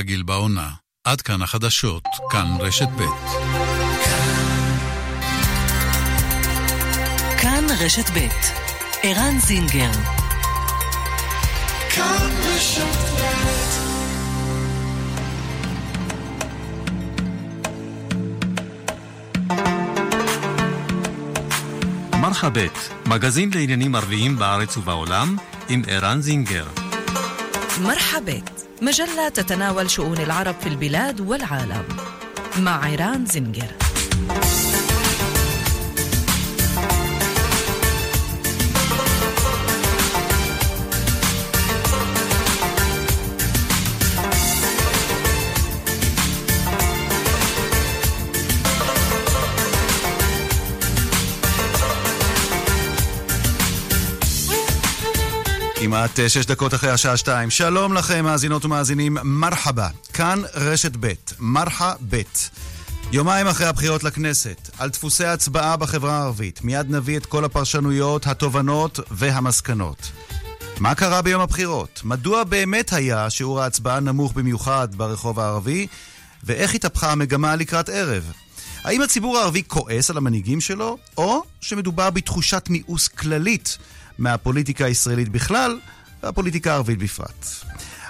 רגיל בעונה. עד כאן החדשות, כאן רשת ב'. כאן רשת ב', ערן זינגר. כאן רשת ב'. מרחבת, מגזין לעניינים ערביים בארץ ובעולם, עם ערן זינגר. מרחה ב'. مجلة تتناول شؤون العرب في البلاد والعالم مع عيران زنجر. כמעט אה, שש דקות אחרי השעה שתיים. שלום לכם, מאזינות ומאזינים, מרחבה. כאן רשת ב', מרחה ב'. יומיים אחרי הבחירות לכנסת, על דפוסי הצבעה בחברה הערבית, מיד נביא את כל הפרשנויות, התובנות והמסקנות. מה קרה ביום הבחירות? מדוע באמת היה שיעור ההצבעה נמוך במיוחד ברחוב הערבי? ואיך התהפכה המגמה לקראת ערב? האם הציבור הערבי כועס על המנהיגים שלו, או שמדובר בתחושת מיאוס כללית מהפוליטיקה הישראלית בכלל והפוליטיקה הערבית בפרט.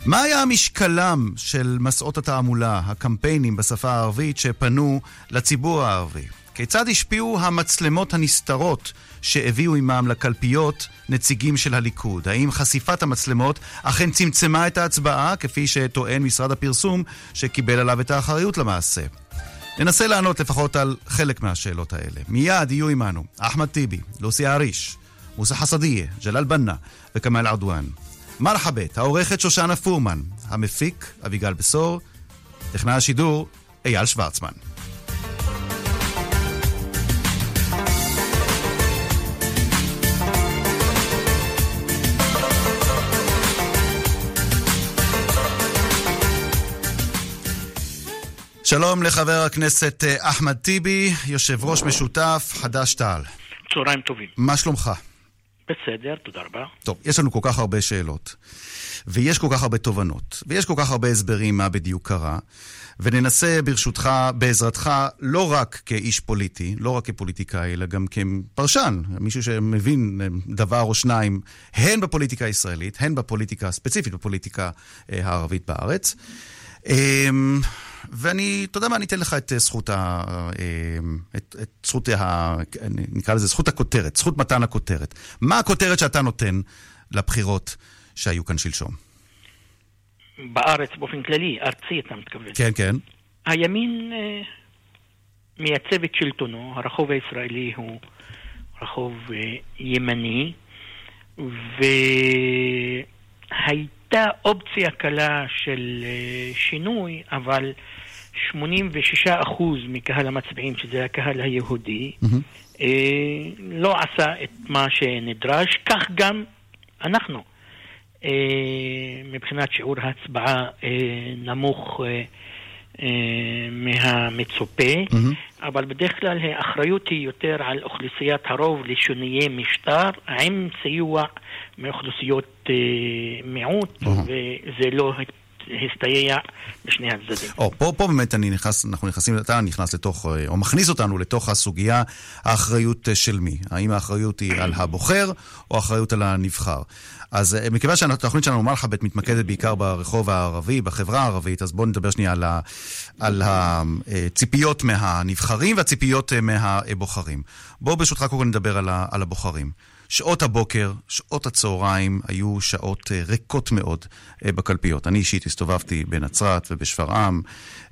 מה היה המשקלם של מסעות התעמולה, הקמפיינים בשפה הערבית שפנו לציבור הערבי? כיצד השפיעו המצלמות הנסתרות שהביאו עמם לקלפיות נציגים של הליכוד? האם חשיפת המצלמות אכן צמצמה את ההצבעה, כפי שטוען משרד הפרסום שקיבל עליו את האחריות למעשה? ננסה לענות לפחות על חלק מהשאלות האלה. מיד יהיו עמנו אחמד טיבי, לוסי אריש, מוסא חסדיה, ג'לאל בנה וכמאל עדואן. מרחבת, העורכת שושנה פורמן, המפיק אביגל בשור, טכנאי השידור אייל שוורצמן. שלום לחבר הכנסת אה, אחמד טיבי, יושב ראש משותף חד"ש-תע"ל. צהריים טובים. מה שלומך? בסדר, תודה רבה. טוב, יש לנו כל כך הרבה שאלות, ויש כל כך הרבה תובנות, ויש כל כך הרבה הסברים מה בדיוק קרה, וננסה ברשותך, בעזרתך, לא רק כאיש פוליטי, לא רק כפוליטיקאי, אלא גם כפרשן, מישהו שמבין דבר או שניים, הן בפוליטיקה הישראלית, הן בפוליטיקה, ספציפית בפוליטיקה אה, הערבית בארץ. ואני, אתה יודע מה, אני אתן לך את זכות ה... אמ, את, את זכות ה... נקרא לזה זכות הכותרת, זכות מתן הכותרת. מה הכותרת שאתה נותן לבחירות שהיו כאן שלשום? בארץ באופן כללי, ארצי אתה מתכוון. כן, כן. הימין אה, מייצב את שלטונו, הרחוב הישראלי הוא רחוב אה, ימני, והייתה... הייתה אופציה קלה של אה, שינוי, אבל 86% מקהל המצביעים, שזה הקהל היהודי, mm-hmm. לא עשה את מה שנדרש, כך גם אנחנו. אה, מבחינת שיעור ההצבעה נמוך מהמצופה, mm-hmm. אבל בדרך כלל האחריות היא יותר על אוכלוסיית הרוב לשינויי משטר, עם סיוע מאוכלוסיות אה, מיעוט, וזה לא הסתייע בשני הצדדים. או, פה, פה באמת אני נכנס, אנחנו נכנסים, אתה נכנס לתוך, אה, או מכניס אותנו לתוך הסוגיה, האחריות אה, של מי? האם האחריות היא על הבוחר, או האחריות על הנבחר? אז מכיוון שהתוכנית שלנו, מלחבט, מתמקדת בעיקר ברחוב הערבי, בחברה הערבית, אז בואו נדבר שנייה על, ה, על הציפיות מהנבחרים והציפיות מהבוחרים. בואו ברשותך קודם נדבר על, ה, על הבוחרים. שעות הבוקר, שעות הצהריים היו שעות אה, ריקות מאוד אה, בקלפיות. אני אישית הסתובבתי בנצרת ובשפרעם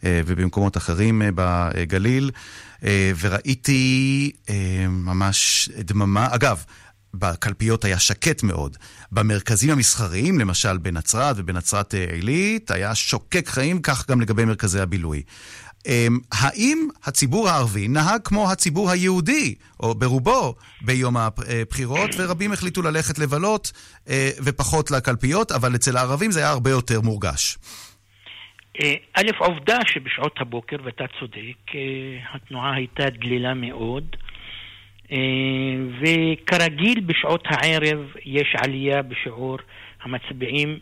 אה, ובמקומות אחרים בגליל, וראיתי ממש דממה. אגב, בקלפיות היה שקט מאוד. במרכזים המסחריים, למשל בנצרת ובנצרת עילית, היה שוקק חיים, כך גם לגבי מרכזי הבילוי. אמ, האם הציבור הערבי נהג כמו הציבור היהודי, או ברובו, ביום הבחירות, ורבים החליטו ללכת לבלות אה, ופחות לקלפיות, אבל אצל הערבים זה היה הרבה יותר מורגש. אה, א', עובדה שבשעות הבוקר, ואתה צודק, אה, התנועה הייתה דלילה מאוד, וכרגיל בשעות הערב יש עלייה בשיעור המצביעים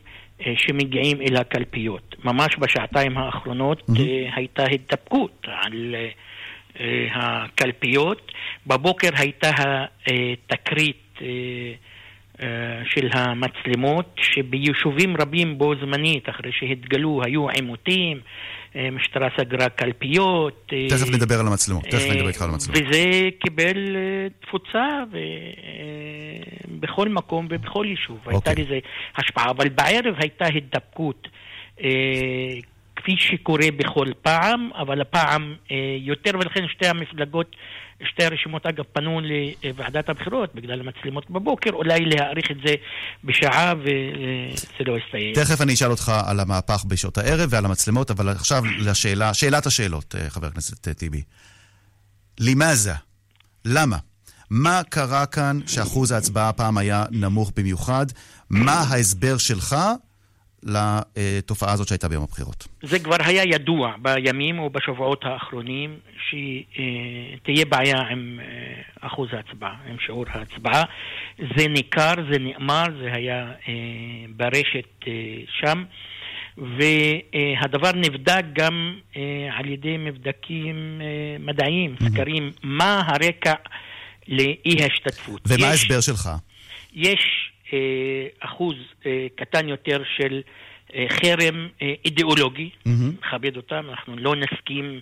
שמגיעים אל הקלפיות. ממש בשעתיים האחרונות mm-hmm. הייתה התדפקות על הקלפיות. בבוקר הייתה התקרית של המצלמות, שביישובים רבים בו זמנית, אחרי שהתגלו, היו עימותים, המשטרה סגרה קלפיות. אה, תכף נדבר על המצלמות, תכף נדבר איתך על המצלמות. וזה קיבל אה, תפוצה בכל מקום ובכל יישוב. הייתה אוקיי. לזה השפעה, אבל בערב הייתה הידבקות. אה, כפי שקורה בכל פעם, אבל הפעם יותר, ולכן שתי המפלגות שתי הרשימות אגב פנו לוועדת הבחירות בגלל המצלמות בבוקר, אולי להאריך את זה בשעה וזה לא יסתיים. תכף אני אשאל אותך על המהפך בשעות הערב ועל המצלמות, אבל עכשיו לשאלה, שאלת השאלות, אה, חבר הכנסת אה, טיבי. לימזה, למה? מה קרה כאן שאחוז ההצבעה הפעם היה נמוך במיוחד? מה ההסבר שלך לתופעה הזאת שהייתה ביום הבחירות. זה כבר היה ידוע בימים או בשבועות האחרונים שתהיה בעיה עם אה, אחוז ההצבעה, עם שיעור ההצבעה. זה ניכר, זה נאמר, זה היה אה, ברשת אה, שם. והדבר נבדק גם על ידי מבדקים מדעיים, סקרים, מה הרקע לאי השתתפות. ומה ההסבר שלך? יש אחוז אה, קטן יותר של אה, חרם אידיאולוגי, מכבד אותם, אנחנו לא נסכים,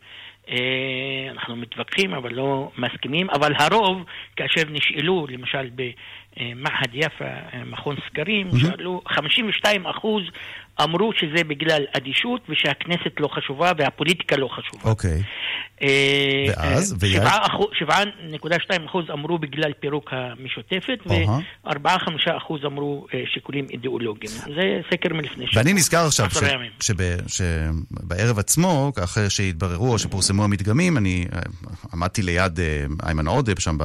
אנחנו מתווכחים אבל לא מסכימים, אבל הרוב, כאשר נשאלו, למשל במעהד יפה, מכון סקרים, שאלו, 52 אחוז אמרו שזה בגלל אדישות ושהכנסת לא חשובה והפוליטיקה לא חשובה. אוקיי. אה, ואז? 7.2 אחוז אמרו בגלל פירוק המשותפת, ו-4-5 אחוז אמרו אה, שיקולים אידיאולוגיים. זה סקר מלפני שבוע. ואני נזכר עכשיו שבערב עצמו, אחרי שהתבררו או שפורסמו המדגמים, אני אה, עמדתי ליד איימן עודה, שם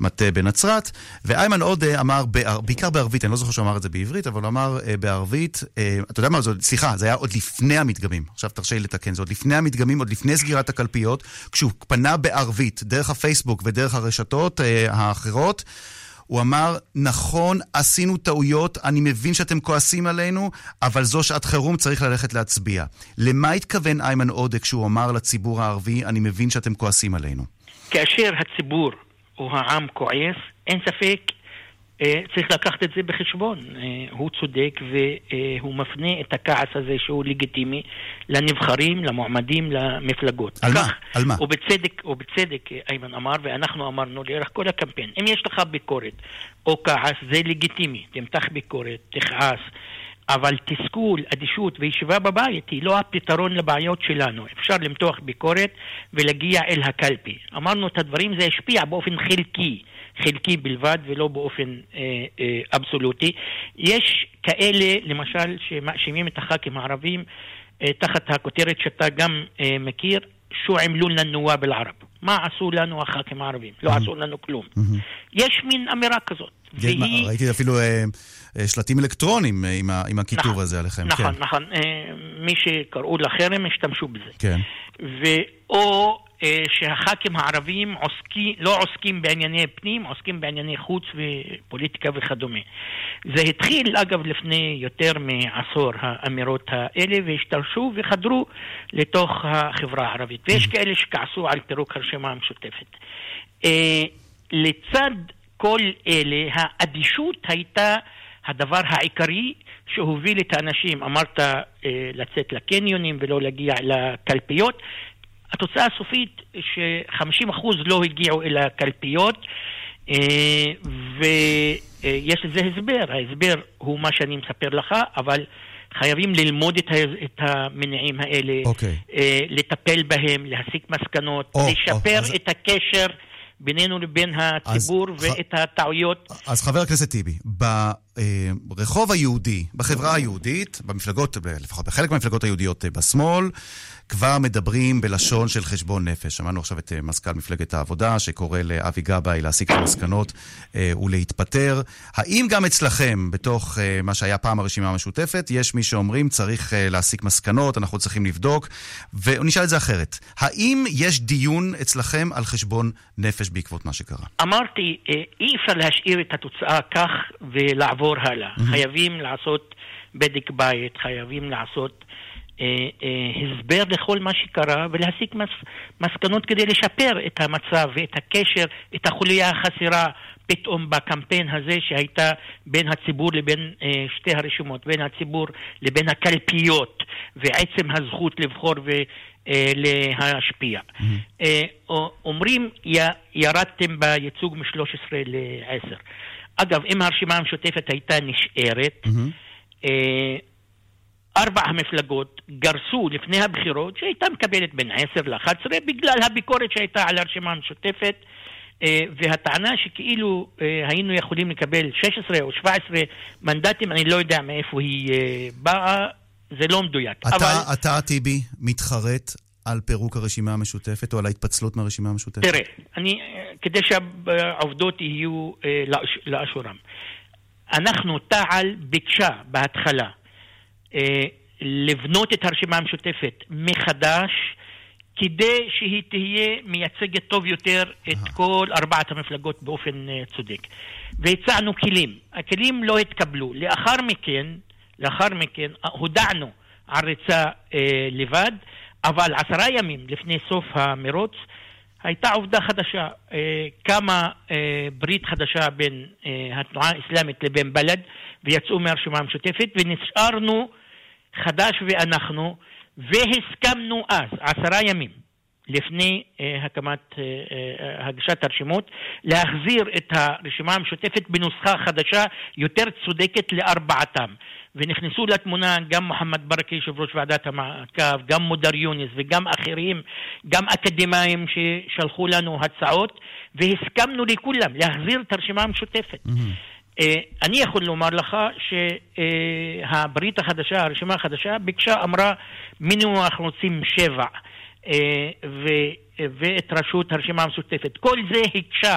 במטה בנצרת, ואיימן עודה אמר, בעיקר בערבית, אני לא זוכר שהוא אמר את זה בעברית, אבל הוא אמר בערבית, אתה יודע מה, סליחה, זה היה עוד לפני המדגמים. עכשיו תרשה לי לתקן, זה עוד לפני המדגמים, עוד לפני סגירת הקלפיות. כשהוא פנה בערבית, דרך הפייסבוק ודרך הרשתות אה, האחרות, הוא אמר, נכון, עשינו טעויות, אני מבין שאתם כועסים עלינו, אבל זו שעת חירום, צריך ללכת להצביע. למה התכוון איימן עודה כשהוא אמר לציבור הערבי, אני מבין שאתם כועסים עלינו? כאשר הציבור או העם כועס, אין ספק צריך לקחת את זה בחשבון. אה, הוא צודק והוא מפנה את הכעס הזה שהוא לגיטימי לנבחרים, למועמדים, למפלגות. על מה? על מה? ובצדק, ובצדק איימן אמר, ואנחנו אמרנו לאורך כל הקמפיין, אם יש לך ביקורת או כעס, זה לגיטימי. תמתח ביקורת, תכעס. אבל תסכול, אדישות וישיבה בבית היא לא הפתרון לבעיות שלנו. אפשר למתוח ביקורת ולהגיע אל הקלפי. אמרנו את הדברים, זה השפיע באופן חלקי. חלקי בלבד ולא באופן אה, אה, אבסולוטי. יש כאלה, למשל, שמאשימים את הח"כים הערבים אה, תחת הכותרת שאתה גם אה, מכיר, שו עמלו לנו בלערב. מה עשו לנו הח"כים הערבים? לא עשו לנו כלום. יש מין אמירה כזאת. והיא... ראיתי אפילו אה, אה, שלטים אלקטרוניים אה, עם, הכיתוב נכון, הזה עליכם. נכון, כן. נכון. מי שקראו לחרם השתמשו בזה. כן. ואו שהח"כים הערבים עוסקי, לא עוסקים בענייני פנים, עוסקים בענייני חוץ ופוליטיקה וכדומה. זה התחיל, אגב, לפני יותר מעשור, האמירות האלה, והשתרשו וחדרו לתוך החברה הערבית. ויש mm-hmm. כאלה שכעסו על פירוק הרשימה המשותפת. אה, לצד כל אלה, האדישות הייתה הדבר העיקרי שהוביל את האנשים, אמרת אה, לצאת לקניונים ולא להגיע לקלפיות, התוצאה הסופית ש-50% לא הגיעו אל הקלפיות אה, ויש לזה הסבר, ההסבר הוא מה שאני מספר לך, אבל חייבים ללמוד את המניעים האלה, okay. אוקיי. אה, לטפל בהם, להסיק מסקנות, oh, לשפר oh, את אז... הקשר בינינו לבין הציבור אז, ואת הטעויות. אז חבר הכנסת טיבי, ברחוב היהודי, בחברה היהודית, במפלגות, לפחות בחלק מהמפלגות היהודיות אה, בשמאל, כבר מדברים בלשון של חשבון נפש. שמענו עכשיו את אה, מזכ"ל מפלגת העבודה, שקורא לאבי גבאי להסיק את המסקנות אה, ולהתפטר. האם גם אצלכם, בתוך אה, מה שהיה פעם הרשימה המשותפת, יש מי שאומרים צריך להסיק מסקנות, אנחנו צריכים לבדוק, ונשאל את זה אחרת. האם יש דיון אצלכם על חשבון נפש בעקבות מה שקרה? אמרתי, אי אפשר להשאיר את התוצאה כך ולעבור הלאה. Mm-hmm. חייבים לעשות... בדק בית, חייבים לעשות הסבר לכל מה שקרה ולהסיק מס, מסקנות כדי לשפר את המצב ואת הקשר, את החוליה החסרה פתאום בקמפיין הזה שהייתה בין הציבור לבין אה, שתי הרשימות, בין הציבור לבין הקלפיות ועצם הזכות לבחור ולהשפיע. Mm-hmm. אה, אומרים י, ירדתם בייצוג מ-13 ל-10. אגב, אם הרשימה המשותפת הייתה נשארת, mm-hmm. ארבע המפלגות גרסו לפני הבחירות שהייתה מקבלת בין 10 ל-11 בגלל הביקורת שהייתה על הרשימה המשותפת אה, והטענה שכאילו אה, היינו יכולים לקבל 16 או 17 מנדטים, אני לא יודע מאיפה היא אה, באה, זה לא מדויק. אתה, אבל... אתה, טיבי, מתחרט על פירוק הרשימה המשותפת או על ההתפצלות מהרשימה המשותפת? תראה, אני, כדי שהעובדות יהיו לאשורם. אנחנו, תע"ל ביקשה בהתחלה לבנות את הרשימה המשותפת מחדש כדי שהיא תהיה מייצגת טוב יותר את כל ארבעת המפלגות באופן אה, צודק. והצענו כלים. הכלים לא התקבלו. לאחר מכן, לאחר מכן הודענו על ריצה אה, לבד, אבל עשרה ימים לפני סוף המרוץ הייתה עובדה חדשה. אה, קמה אה, ברית חדשה בין אה, התנועה האסלאמית לבין בל"ד ויצאו מהרשימה המשותפת ונשארנו חד"ש ואנחנו, והסכמנו אז, עשרה ימים לפני uh, הקמת, uh, uh, הגשת הרשימות, להחזיר את הרשימה המשותפת בנוסחה חדשה יותר צודקת לארבעתם. ונכנסו לתמונה גם מוחמד ברכה, יושב ראש ועדת המעקב, גם מודר יונס וגם אחרים, גם אקדמאים ששלחו לנו הצעות, והסכמנו לכולם להחזיר את הרשימה המשותפת. Mm-hmm. אה, אני יכול לומר לך שהברית החדשה, הרשימה החדשה, ביקשה, אמרה, מינימום אנחנו רוצים שבע, אה, ואת רשות הרשימה המשותפת. כל זה הקשה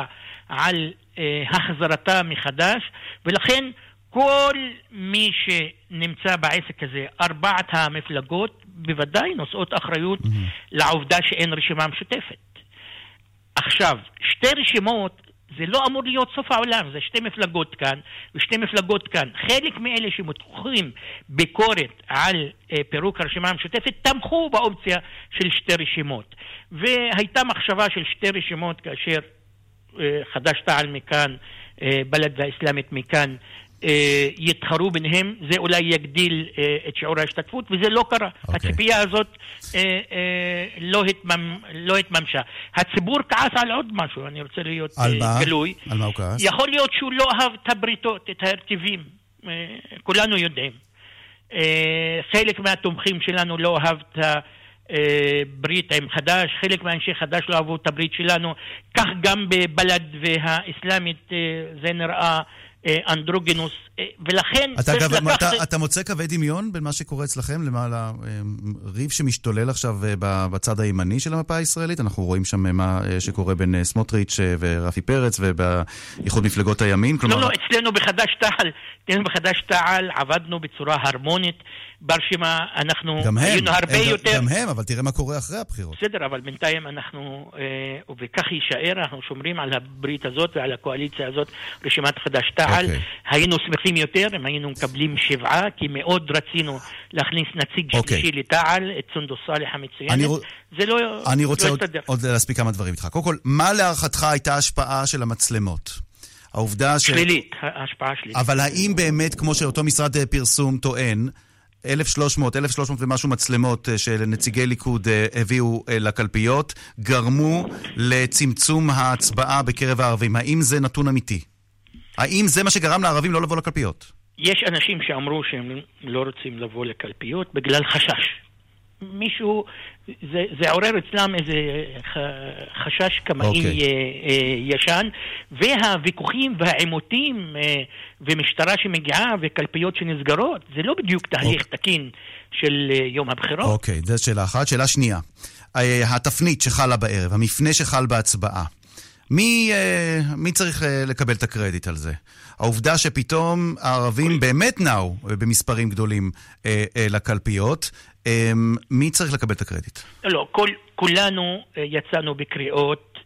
על אה, החזרתה מחדש, ולכן כל מי שנמצא בעסק הזה, ארבעת המפלגות, בוודאי נושאות אחריות mm-hmm. לעובדה שאין רשימה משותפת. עכשיו, שתי רשימות זה לא אמור להיות סוף העולם, זה שתי מפלגות כאן ושתי מפלגות כאן. חלק מאלה שמותחים ביקורת על אה, פירוק הרשימה המשותפת תמכו באופציה של שתי רשימות. והייתה מחשבה של שתי רשימות כאשר אה, חד"ש-תע"ל מכאן, אה, בל"ד והאסלאמית מכאן, יתחרו ביניהם, זה אולי יגדיל אה, את שיעור ההשתתפות, וזה לא קרה. Okay. אוקיי. הציפייה הזאת אה, לא, התממ, לא התממשה. הציבור כעס על עוד משהו, אני רוצה להיות על? גלוי. על מה הוא כעס? יכול להיות שהוא לא אהב את הבריתות, את ההרכבים. כולנו יודעים. חלק מהתומכים שלנו לא אהב את ה... ברית עם חד"ש, חלק מאנשי חד"ש לא אהבו את הברית שלנו, כך גם בבל"ד והאסלאמית זה נראה אה, אנדרוגינוס, אה, ולכן אתה, צריך לקחת... אתה, אתה מוצא קווי דמיון בין מה שקורה אצלכם למעלה, אה, ריב שמשתולל עכשיו בצד הימני של המפה הישראלית? אנחנו רואים שם מה שקורה בין סמוטריץ' ורפי פרץ ובאיחוד מפלגות הימין, כלומר... לא, לא, אצלנו בחד"ש-תע"ל, אצלנו בחד"ש-תע"ל עבדנו בצורה הרמונית. ברשימה אנחנו גם הם, היינו הרבה הם, יותר... גם הם, אבל תראה מה קורה אחרי הבחירות. בסדר, אבל בינתיים אנחנו, אה, וכך יישאר, אנחנו שומרים על הברית הזאת ועל הקואליציה הזאת, רשימת חד"ש-תע"ל. Okay. אוקיי. היינו שמחים יותר אם היינו מקבלים שבעה, כי מאוד רצינו להכניס נציג okay. אוקיי. שלישי לתע"ל, את סונדוס סאלח המצוינת. אני, זה לא אני רוצה לא עוד, עוד להספיק כמה דברים איתך. קודם כל, מה להערכתך הייתה ההשפעה של המצלמות? העובדה ש... שלילית, ההשפעה שלילית. אבל האם באמת, כמו שאותו משרד פרסום טוען, 1,300, 1,300 ומשהו מצלמות אה, של נציגי ליכוד אה, הביאו אה, לקלפיות, גרמו לצמצום ההצבעה בקרב הערבים. האם זה נתון אמיתי? האם זה מה שגרם לערבים לא לבוא לקלפיות? יש אנשים שאמרו שהם לא רוצים לבוא לקלפיות בגלל חשש. מישהו, זה, זה עורר אצלם איזה חשש קמאי okay. אוקיי. אה, אה, ישן, והוויכוחים והעימותים אה, ומשטרה שמגיעה וקלפיות שנסגרות, זה לא בדיוק תהליך okay. אוקיי. תקין של יום הבחירות. אוקיי, okay, זו שאלה אחת. שאלה שנייה, התפנית שחלה בערב, המפנה שחל בהצבעה. מי, מי צריך לקבל את הקרדיט על זה? העובדה שפתאום הערבים באמת נעו במספרים גדולים לקלפיות, אמ, מי צריך לקבל את הקרדיט? לא, כל, כולנו אה, יצאנו בקריאות,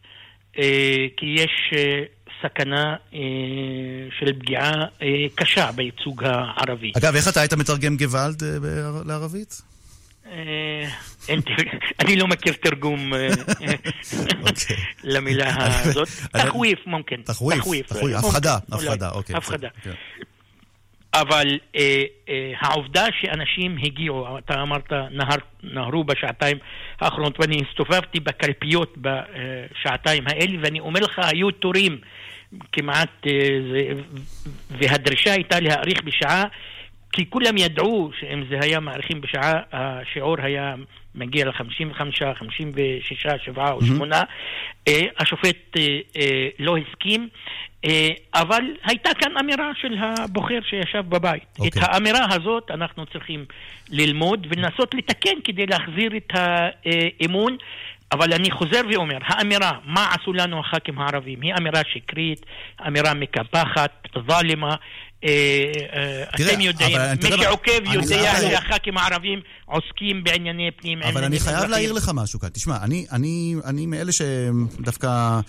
אה, כי יש אה, סכנה אה, של פגיעה אה, קשה בייצוג הערבי. אגב, איך אתה היית מתרגם גוואלד אה, לערבית? אה, אני לא מכיר תרגום אה, אוקיי. למילה הזאת. תחוויף, מומכן. תחוויף, הפחדה, הפחדה, אוקיי. הפחדה. כן. אבל אה, אה, העובדה שאנשים הגיעו, אתה אמרת נהר, נהרו בשעתיים האחרונות, ואני הסתובבתי בקלפיות בשעתיים האלה, ואני אומר לך, היו תורים כמעט, אה, זה, והדרישה הייתה להאריך בשעה, כי כולם ידעו שאם זה היה מאריכים בשעה, השיעור היה מגיע ל-55, 56, 7 או 8. Mm-hmm. השופט אה, אה, לא הסכים. אה, אבל הייתה כאן אמירה של הבוחר שישב בבית. Okay. את אוקיי. האמירה הזאת אנחנו צריכים ללמוד ולנסות לתקן כדי להחזיר את האמון. אבל אני חוזר ואומר, האמירה, מה עשו לנו הח"כים הערבים, היא אמירה שקרית, אמירה מקפחת, זלימה, אה, אה, אתם יודעים, מי שעוקב יודע שהח"כים הערבים עוסקים בענייני פנים. אבל אני חייב להעיר לך משהו כאן. תשמע, אני מאלה שדווקא...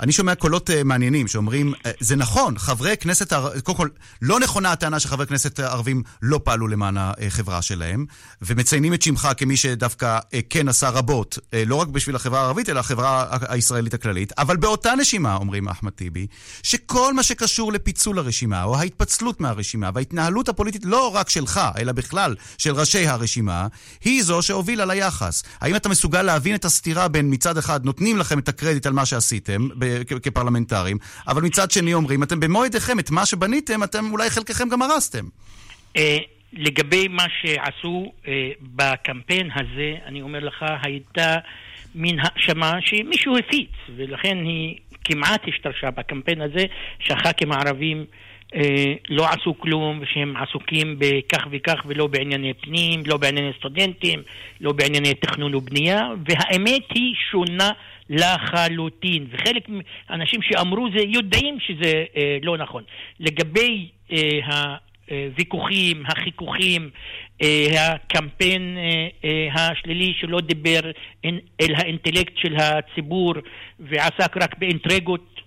אני שומע קולות אה, מעניינים שאומרים, זה נכון, חברי כנסת... קודם כל, לא נכונה הטענה שחברי כנסת ערבים לא פעלו למען החברה שלהם, ומציינים את שמך כמי שדווקא כן עשה רבות, לא רק בשביל החברה הערבית, אלא החברה הישראלית הכללית. אבל באותה נשימה, אומרים אחמד טיבי, שכל מה שקשור לפיצול הרשימה, או ההתפצלות... ההתפצלות מהרשימה וההתנהלות הפוליטית לא רק שלך, אלא בכלל של ראשי הרשימה, היא זו שהובילה ליחס. האם אתה מסוגל להבין את הסתירה בין מצד אחד נותנים לכם את הקרדיט על מה שעשיתם כפרלמנטרים, אבל מצד שני אומרים, אתם במו ידיכם את מה שבניתם, אתם אולי חלקכם גם הרסתם. אה, לגבי מה שעשו אה, בקמפיין הזה, אני אומר לך, הייתה מין האשמה שמישהו הפיץ, ולכן היא כמעט השתרשה בקמפיין הזה, שהח"כים הערבים אה, לא עשו כלום ושהם עסוקים בכך וכך ולא בענייני פנים, לא בענייני סטודנטים, לא בענייני תכנון ובנייה, והאמת היא שונה לחלוטין. וחלק מהאנשים שאמרו זה יודעים שזה אה, לא נכון. לגבי אה, הוויכוחים, החיכוכים, אה, הקמפיין אה, אה, השלילי שלא דיבר אל האינטלקט של הציבור ועסק רק באינטריגות אה,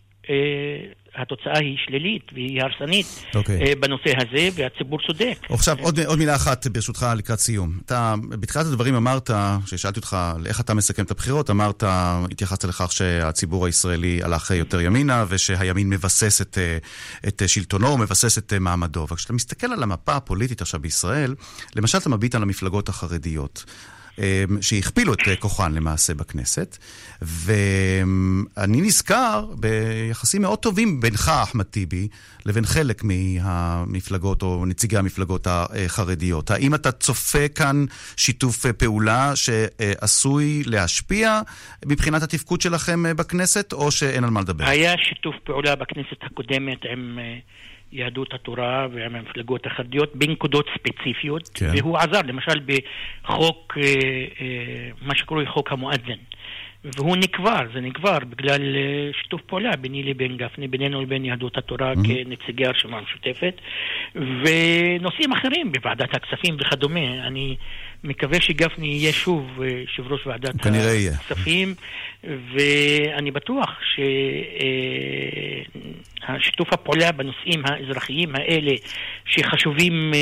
התוצאה היא שלילית והיא הרסנית okay. אוקיי. אה, בנושא הזה, והציבור צודק. עכשיו, עוד, עוד מילה אחת ברשותך לקראת סיום. אתה בתחילת הדברים אמרת, כששאלתי אותך איך אתה מסכם את הבחירות, אמרת, התייחסת לכך שהציבור הישראלי הלך יותר ימינה, ושהימין מבסס את, אה, את שלטונו, מבסס את מעמדו. וכשאתה מסתכל על המפה הפוליטית עכשיו בישראל, למשל אתה מביט על המפלגות החרדיות. אמ, שהכפילו את כוחן למעשה בכנסת. ואני נזכר ביחסים מאוד טובים בינך, אחמד טיבי, לבין חלק מהמפלגות או נציגי המפלגות החרדיות. האם אתה צופה כאן שיתוף פעולה שעשוי להשפיע מבחינת התפקוד שלכם בכנסת, או שאין על מה לדבר? היה שיתוף פעולה בכנסת הקודמת עם... אה, יהדות התורה ועם המפלגות החרדיות בנקודות ספציפיות, כן. והוא עזר, למשל בחוק, אה, אה, מה שקרוי חוק המואזן. והוא נקבר, זה נקבר בגלל אה, שיתוף פעולה ביני לבין גפני, בינינו לבין יהדות התורה mm-hmm. כנציגי הרשימה המשותפת, ונושאים אחרים בוועדת הכספים וכדומה. אני מקווה שגפני יהיה שוב אה, יושב ראש ועדת הכספים, ואני בטוח ששיתוף אה, הפעולה בנושאים האזרחיים האלה שחשובים אה,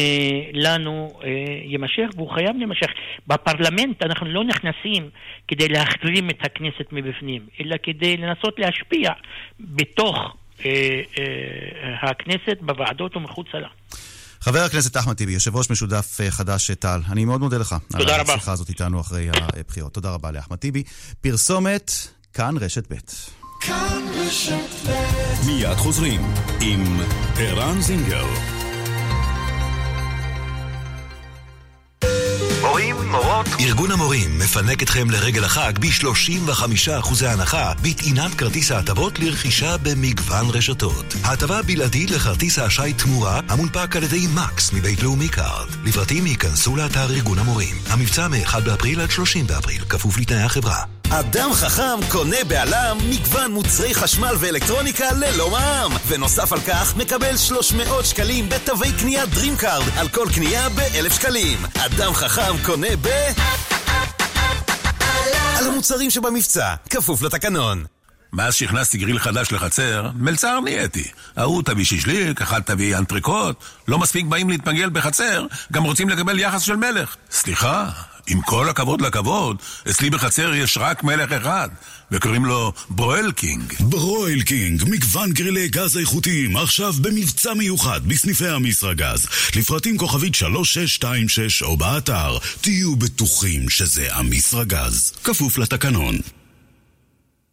לנו יימשך, והוא חייב להימשך. בפרלמנט אנחנו לא נכנסים כדי להחרים את הכנסת מבפנים, אלא כדי לנסות להשפיע בתוך הכנסת, בוועדות ומחוצה לה. חבר הכנסת אחמד טיבי, יושב ראש משודף אה, חד"ש-תע"ל, אני מאוד מודה לך. תודה על רבה. השיחה הזאת איתנו אחרי הבחירות. תודה רבה לאחמד טיבי. פרסומת, כאן רשת ב'. כאן רשת ב'. מיד חוזרים עם ערן זינגר. מורים, מורות. ארגון המורים מפנק אתכם לרגל החג ב-35% הנחה בטעינת כרטיס ההטבות לרכישה במגוון רשתות. ההטבה בלעדית לכרטיס האשראי תמורה המונפק על ידי מקס מבית לאומי קארד. לפרטים היכנסו לאתר ארגון המורים. המבצע מ-1 באפריל עד 30 באפריל, כפוף לתנאי החברה. אדם חכם קונה בא.ל.מ מגוון מוצרי חשמל ואלקטרוניקה ללא מע"מ. ונוסף על כך, מקבל 300 שקלים בתווי קנייה DreamCard על כל קנייה ב-1,000 שקלים. אדם חכם קונה ב... על המוצרים שבמבצע, כפוף לתקנון. מאז שהכנסתי גריל חדש לחצר, מלצר נהייתי. ההוא תביא שישליק, אחד תביא אנטריקוט. לא מספיק באים להתפגל בחצר, גם רוצים לקבל יחס של מלך. סליחה, עם כל הכבוד לכבוד, אצלי בחצר יש רק מלך אחד, וקוראים לו Broil King. Broil King, מגוון גרילי גז איכותיים, עכשיו במבצע מיוחד בסניפי אמישראגז. לפרטים כוכבית 3626 או באתר, תהיו בטוחים שזה המסרגז. כפוף לתקנון.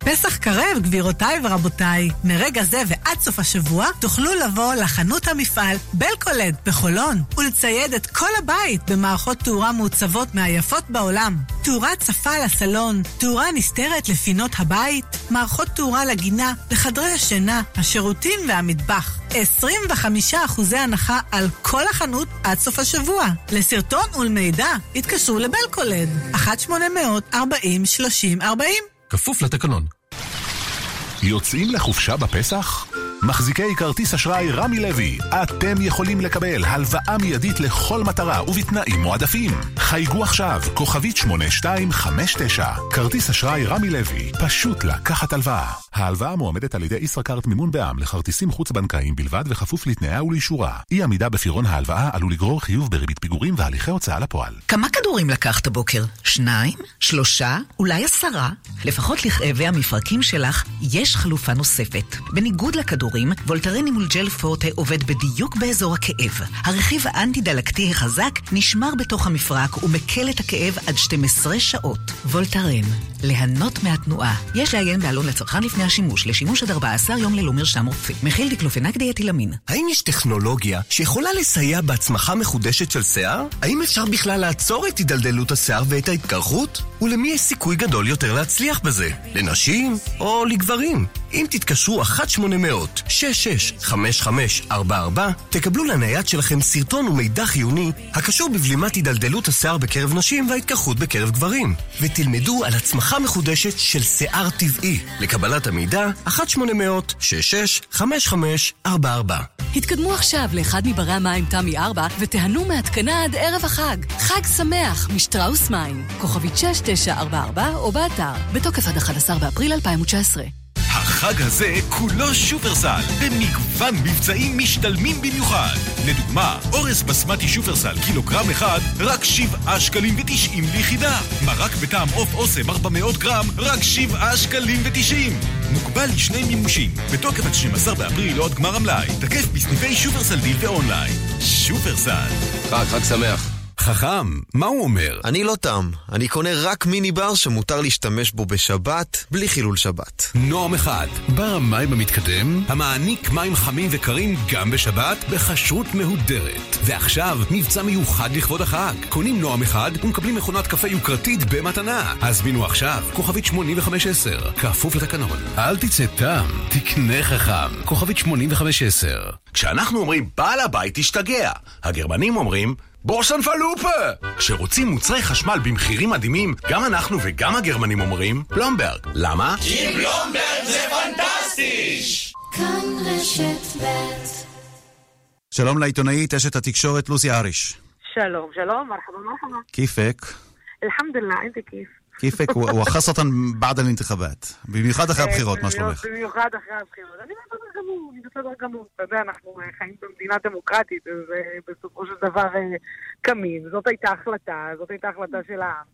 פסח קרב, גבירותיי ורבותיי. מרגע זה ועד סוף השבוע תוכלו לבוא לחנות המפעל בלקולד בחולון ולצייד את כל הבית במערכות תאורה מעוצבות מהיפות בעולם. תאורה צפה לסלון, תאורה נסתרת לפינות הבית, מערכות תאורה לגינה, לחדרי השינה, השירותים והמטבח. 25% הנחה על כל החנות עד סוף השבוע. לסרטון ולמידע התקשרו לבלקולד, 1-800-40-30-40 כפוף לתקנון. יוצאים לחופשה בפסח? מחזיקי כרטיס אשראי רמי לוי, אתם יכולים לקבל הלוואה מיידית לכל מטרה ובתנאים מועדפים. חייגו עכשיו, כוכבית 8259. כרטיס אשראי רמי לוי, פשוט לקחת הלוואה. ההלוואה מועמדת על ידי ישראכרט מימון בע"מ לכרטיסים חוץ-בנקאיים בלבד וכפוף לתנאיה ולאישורה. אי עמידה בפירעון ההלוואה עלול לגרור חיוב בריבית פיגורים והליכי הוצאה לפועל. כמה כדורים לקחת בוקר? שניים? שלושה? אולי עשרה? לפחות לכאבי המפרקים שלך יש חלופה נוספת. בניגוד לכדורים, וולטרן אימולג'ל פורטה עובד בדיוק באזור הכאב. הרכיב האנטי-דלקתי החזק נשמר בתוך המפרק ומקל את הכאב עד 12 שעות. וולטרן, ליהנות מהתנועה. יש לעיין בעלון לצרכן לפני השימוש, לשימוש עד 14 יום ללא מרשם רופא. מכיל דיקלופנק דיאטילמין. האם יש טכנולוגיה שיכולה לסייע בהצמחה מחודשת של שיער? האם אפשר בכלל לעצור את הידלדלות השיער ואת ההתקרחות? ולמי יש סיכוי גדול יותר להצליח בזה? לנשים או לגברים? אם תתקשרו 1-800-665544, תקבלו לנייד שלכם סרטון ומידע חיוני הקשור בבלימת הידלדלות השיער בקרב נשים וההתקרחות בקרב גברים, ותלמדו על הצמחה מחודשת של שיער טבעי. לקבלת המידע, 1-800-665544. התקדמו עכשיו לאחד מברי המים תמי 4 ותיהנו מהתקנה עד ערב החג. חג שמח משטראוס מים. כוכבית 6944 או באתר. בתוקף עד 11 באפריל 2019. החג הזה כולו שופרסל, במגוון מבצעים משתלמים במיוחד. לדוגמה, אורס בסמטי שופרסל קילוגרם אחד, רק 7 שקלים ו-90 ליחידה. מרק בטעם עוף אוסם 400 גרם, רק 7 שקלים ו-90. מוגבל לשני מימושים, בתוקף עד 12 באפריל או עד גמר המלאי. תקף בסניפי שופרסל דיל ואונליין. שופרסל. חג, חג שמח. חכם, מה הוא אומר? אני לא תם, אני קונה רק מיני בר שמותר להשתמש בו בשבת, בלי חילול שבת. נועם אחד, בר המים המתקדם, המעניק מים חמים וקרים גם בשבת, בכשרות מהודרת. ועכשיו, מבצע מיוחד לכבוד החג. קונים נועם אחד ומקבלים מכונת קפה יוקרתית במתנה. הזמינו עכשיו, כוכבית 8510, כפוף לתקנון. אל תצא תם, תקנה חכם. כוכבית 8510. כשאנחנו אומרים בעל הבית השתגע, הגרמנים אומרים בורסן פלופה! כשרוצים מוצרי חשמל במחירים מדהימים, גם אנחנו וגם הגרמנים אומרים פלומברג. למה? כי פלומברג זה פנטסטי! כאן רשת ב' שלום לעיתונאית, אשת התקשורת לוסי אריש. שלום, שלום, מרחבה מרחבה. כיפק? אלחמדולillah, انت كيف? كيفك وخاصة بعد الانتخابات במיוחד אחרי הבחירות, מה שלומך? במיוחד אחרי הבחירות. אני בסדר גמור, אני בסדר גמור. אתה יודע, אנחנו חיים במדינה דמוקרטית, אז בסופו של דבר קמים. זאת הייתה החלטה, זאת הייתה החלטה של העם.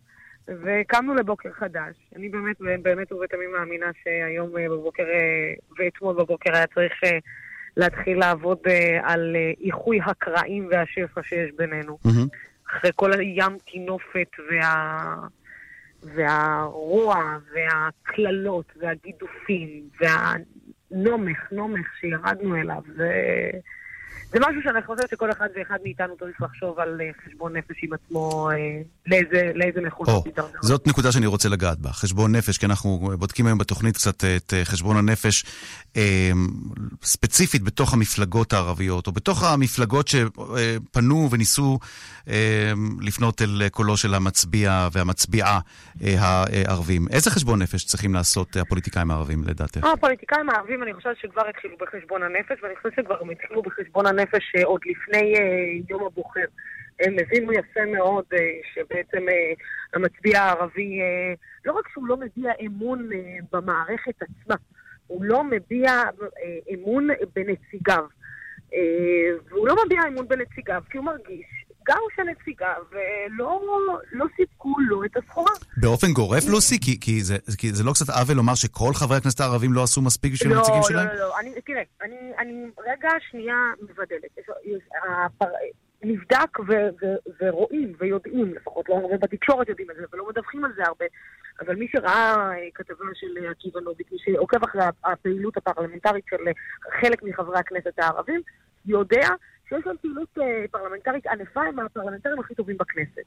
וקמנו לבוקר חדש. אני באמת, באמת ובתמים מאמינה שהיום בבוקר ואתמול בבוקר היה צריך להתחיל לעבוד על איחוי הקרעים והשפע שיש בינינו. אחרי כל הים טינופת וה... והרוע והקללות והגידופים והנומך, נומך שירדנו אליו. זה, זה משהו שאני חושבת שכל אחד ואחד מאיתנו צריך לחשוב על חשבון נפש עם עצמו, לאיזה, לאיזה מכונות יידרדר. זאת נקודה שאני רוצה לגעת בה, חשבון נפש, כי אנחנו בודקים היום בתוכנית קצת את חשבון הנפש אה, ספציפית בתוך המפלגות הערביות, או בתוך המפלגות שפנו וניסו אה, לפנות אל קולו של המצביע והמצביעה אה, הערבים. איזה חשבון נפש צריכים לעשות הפוליטיקאים הערבים לדעתך? הפוליטיקאים הערבים, אני חושבת שכבר התחילו בחשבון הנפש, ואני חושבת שכבר הם התחילו בחשבון הנפש עוד לפני יום הבוחר. הם הבינו יפה מאוד אה, שבעצם אה, המצביע הערבי, אה, לא רק שהוא לא מביע אמון במערכת עצמה, הוא לא מביע אמון בנציגיו. והוא לא מביע אמון בנציגיו כי הוא מרגיש גם שנציגיו לא, לא סיפקו לו את הסחורה. באופן גורף, לוסי? כי, כי, זה, כי זה לא קצת עוול לומר שכל חברי הכנסת הערבים לא עשו מספיק בשביל לא, הנציגים לא, שלהם? לא, לא, לא. אני, תראה, אני, אני רגע שנייה מבדלת. הפר... נבדק ו- ו- ורואים ויודעים, לפחות לא הרבה בתקשורת יודעים את זה ולא מדווחים על זה הרבה, אבל מי שראה אה, כתבה של עקיבא נוביק, מי שעוקב אחרי הפעילות הפרלמנטרית של חלק מחברי הכנסת הערבים, יודע שיש להם פעילות אה, פרלמנטרית ענפה, הם הפרלמנטרים הכי טובים בכנסת.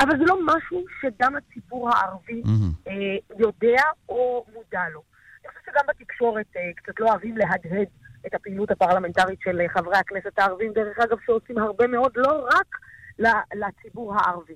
אבל זה לא משהו שגם הציבור הערבי mm-hmm. יודע או מודע לו. אני חושבת שגם בתקשורת קצת לא אוהבים להדהד את הפעילות הפרלמנטרית של אה, חברי הכנסת הערבים, דרך אגב, שעושים הרבה מאוד, לא רק לציבור הערבי.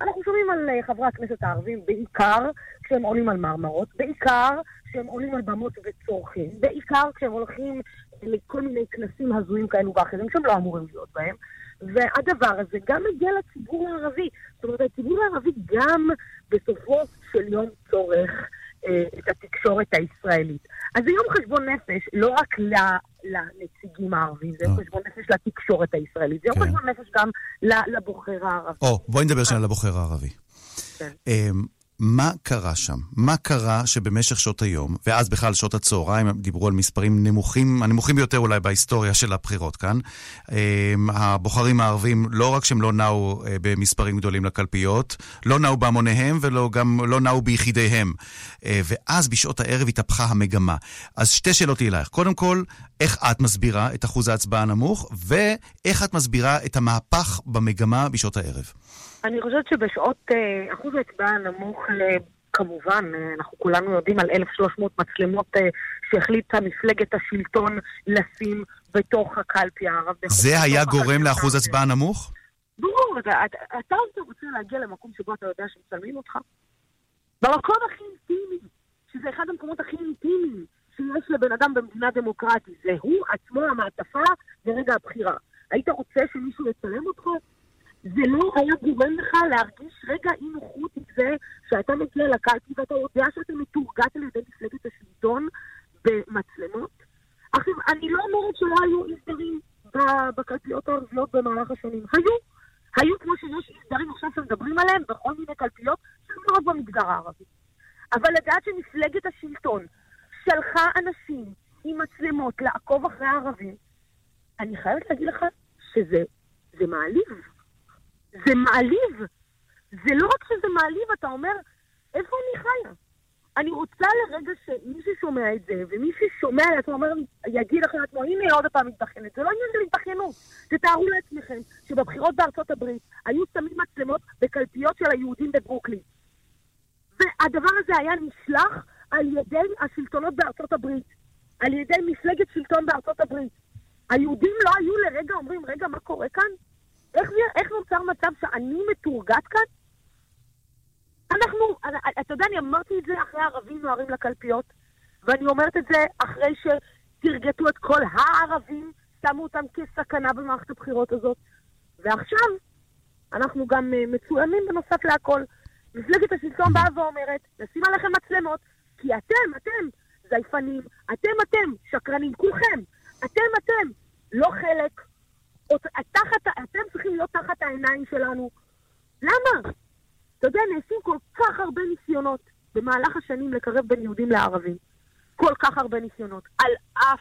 אנחנו שומעים על אה, חברי הכנסת הערבים בעיקר כשהם עולים על מרמרות, בעיקר כשהם עולים על במות וצורכים, בעיקר כשהם הולכים לכל מיני כנסים הזויים כאלו ואחרים שהם לא אמורים להיות בהם. והדבר הזה גם מגיע לציבור הערבי. זאת אומרת, הציבור הערבי גם בסופו של יום צורך אה, את התקשורת הישראלית. אז זה יום חשבון נפש לא רק לנציגים הערבים, זה יום אה. חשבון נפש לתקשורת הישראלית, זה יום כן. חשבון נפש גם לבוחר הערבי. או, בואי נדבר שנייה על הבוחר הערבי. כן. אמ, מה קרה שם? מה קרה שבמשך שעות היום, ואז בכלל שעות הצהריים, דיברו על מספרים נמוכים, הנמוכים ביותר אולי בהיסטוריה של הבחירות כאן. אמ, הבוחרים הערבים, לא רק שהם לא נעו אה, במספרים גדולים לקלפיות, לא נעו בהמוניהם וגם לא נעו ביחידיהם. אה, ואז בשעות הערב התהפכה המגמה. אז שתי שאלות לי אלייך. קודם כל, איך את מסבירה את אחוז ההצבעה הנמוך, ואיך את מסבירה את המהפך במגמה בשעות הערב? אני חושבת שבשעות אה, אחוז ההצבעה הנמוך, אה, כמובן, אה, אנחנו כולנו יודעים על 1,300 מצלמות שהחליטה מפלגת השלטון לשים בתוך הקלפי הערב. זה היה גורם לאחוז הצבעה נמוך? ברור, אתה, אתה רוצה להגיע למקום שבו אתה יודע שמצלמים אותך? במקום הכי אינטימי, שזה אחד המקומות הכי אינטימיים שיש לבן אדם במדינה דמוקרטית, זה הוא עצמו המעטפה ברגע הבחירה. היית רוצה שמישהו יצלם אותך? זה לא היה גורם לך להרגיש רגע אי נוחות עם זה שאתה מגיע לקלפי ואתה יודע שאתה מתורגת על ידי מפלגת השלטון במצלמות? עכשיו, אני לא אומרת שלא היו אי סדרים בקלפיות הערביות במהלך השנים. היו. היו כמו שיש אי סדרים עכשיו שמדברים עליהם בכל מיני קלפיות שהם לא רק במגזר הערבי. אבל לדעת שמפלגת השלטון שלחה אנשים עם מצלמות לעקוב אחרי הערבים, אני חייבת להגיד לך שזה מעליב. זה מעליב. זה לא רק שזה מעליב, אתה אומר, איפה אני חיה? אני רוצה לרגע שמי ששומע את זה, ומי ששומע לעצמו אומר, יגיד אחרי עצמו, הנה עוד פעם מתבחנת. זה לא עניין של התבחנות. תתארו לעצמכם שבבחירות בארצות הברית היו שמים מצלמות בקלפיות של היהודים בברוקלין. והדבר הזה היה נשלח על ידי השלטונות בארצות הברית, על ידי מפלגת שלטון בארצות הברית. היהודים לא היו לרגע אומרים, רגע, מה קורה כאן? איך, איך נוצר מצב שאני מתורגת כאן? אנחנו, אתה יודע, אני אמרתי את זה אחרי הערבים נוהרים לקלפיות, ואני אומרת את זה אחרי שתרגטו את כל הערבים, שמו אותם כסכנה במערכת הבחירות הזאת. ועכשיו, אנחנו גם uh, מצוינים בנוסף להכל. מפלגת השלטון באה ואומרת, נשים עליכם מצלמות, כי אתם, אתם זייפנים, אתם, אתם שקרנים, כולכם, אתם, אתם לא חלק תחת, אתם צריכים להיות תחת העיניים שלנו. למה? אתה יודע, נעשים כל כך הרבה ניסיונות במהלך השנים לקרב בין יהודים לערבים. כל כך הרבה ניסיונות. על אף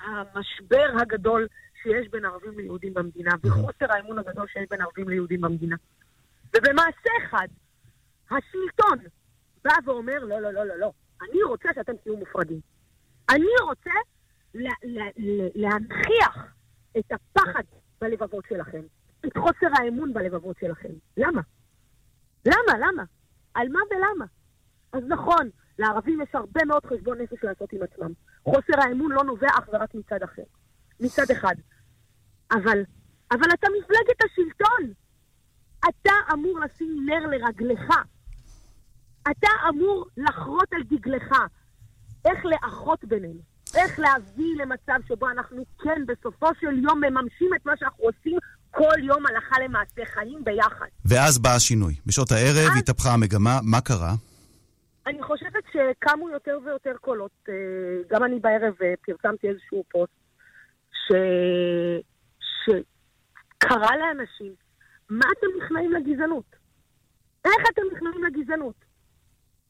המשבר הגדול שיש בין ערבים ליהודים במדינה, וחוסר האמון הגדול שיש בין ערבים ליהודים במדינה. ובמעשה אחד, השלטון בא ואומר, לא, לא, לא, לא, לא, אני רוצה שאתם תהיו מופרדים. אני רוצה להנכיח את הפחד בלבבות שלכם, את חוסר האמון בלבבות שלכם. למה? למה? למה? על מה ולמה? אז נכון, לערבים יש הרבה מאוד חשבון נפש לעשות עם עצמם. חוסר האמון לא נובע אך ורק מצד אחר. מצד אחד. אבל, אבל אתה מפלגת השלטון. אתה אמור לשים נר לרגליך. אתה אמור לחרות על דגלך. איך לאחות בינינו. איך להביא למצב שבו אנחנו כן בסופו של יום מממשים את מה שאנחנו עושים כל יום הלכה למעשה חיים ביחד. ואז בא השינוי. בשעות הערב התהפכה המגמה, מה קרה? אני חושבת שקמו יותר ויותר קולות. אה, גם אני בערב אה, פרסמתי איזשהו פוסט ש... שקרא לאנשים, מה אתם נכנעים לגזענות? איך אתם נכנעים לגזענות?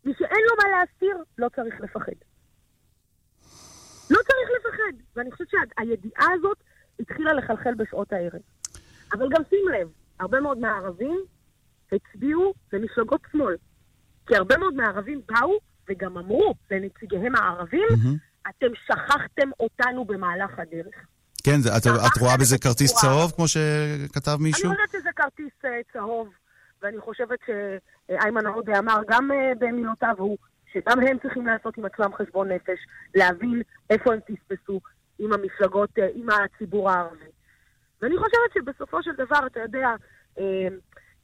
מי שאין לו מה להסתיר, לא צריך לפחד. לא צריך לפחד. ואני חושבת שהידיעה הזאת התחילה לחלחל בשעות הערב. אבל גם שים לב, הרבה מאוד מהערבים הצביעו למפלגות שמאל. כי הרבה מאוד מהערבים באו וגם אמרו לנציגיהם הערבים, mm-hmm. אתם שכחתם אותנו במהלך הדרך. כן, את, את רואה בזה כרטיס צהוב, כמו שכתב מישהו? אני חושבת שזה כרטיס uh, צהוב, ואני חושבת שאיימן עודה אמר גם uh, במילותיו הוא, שגם הם צריכים לעשות עם עצמם חשבון נפש, להבין איפה הם פספסו עם המפלגות, uh, עם הציבור הערבי. ואני חושבת שבסופו של דבר, אתה יודע, uh,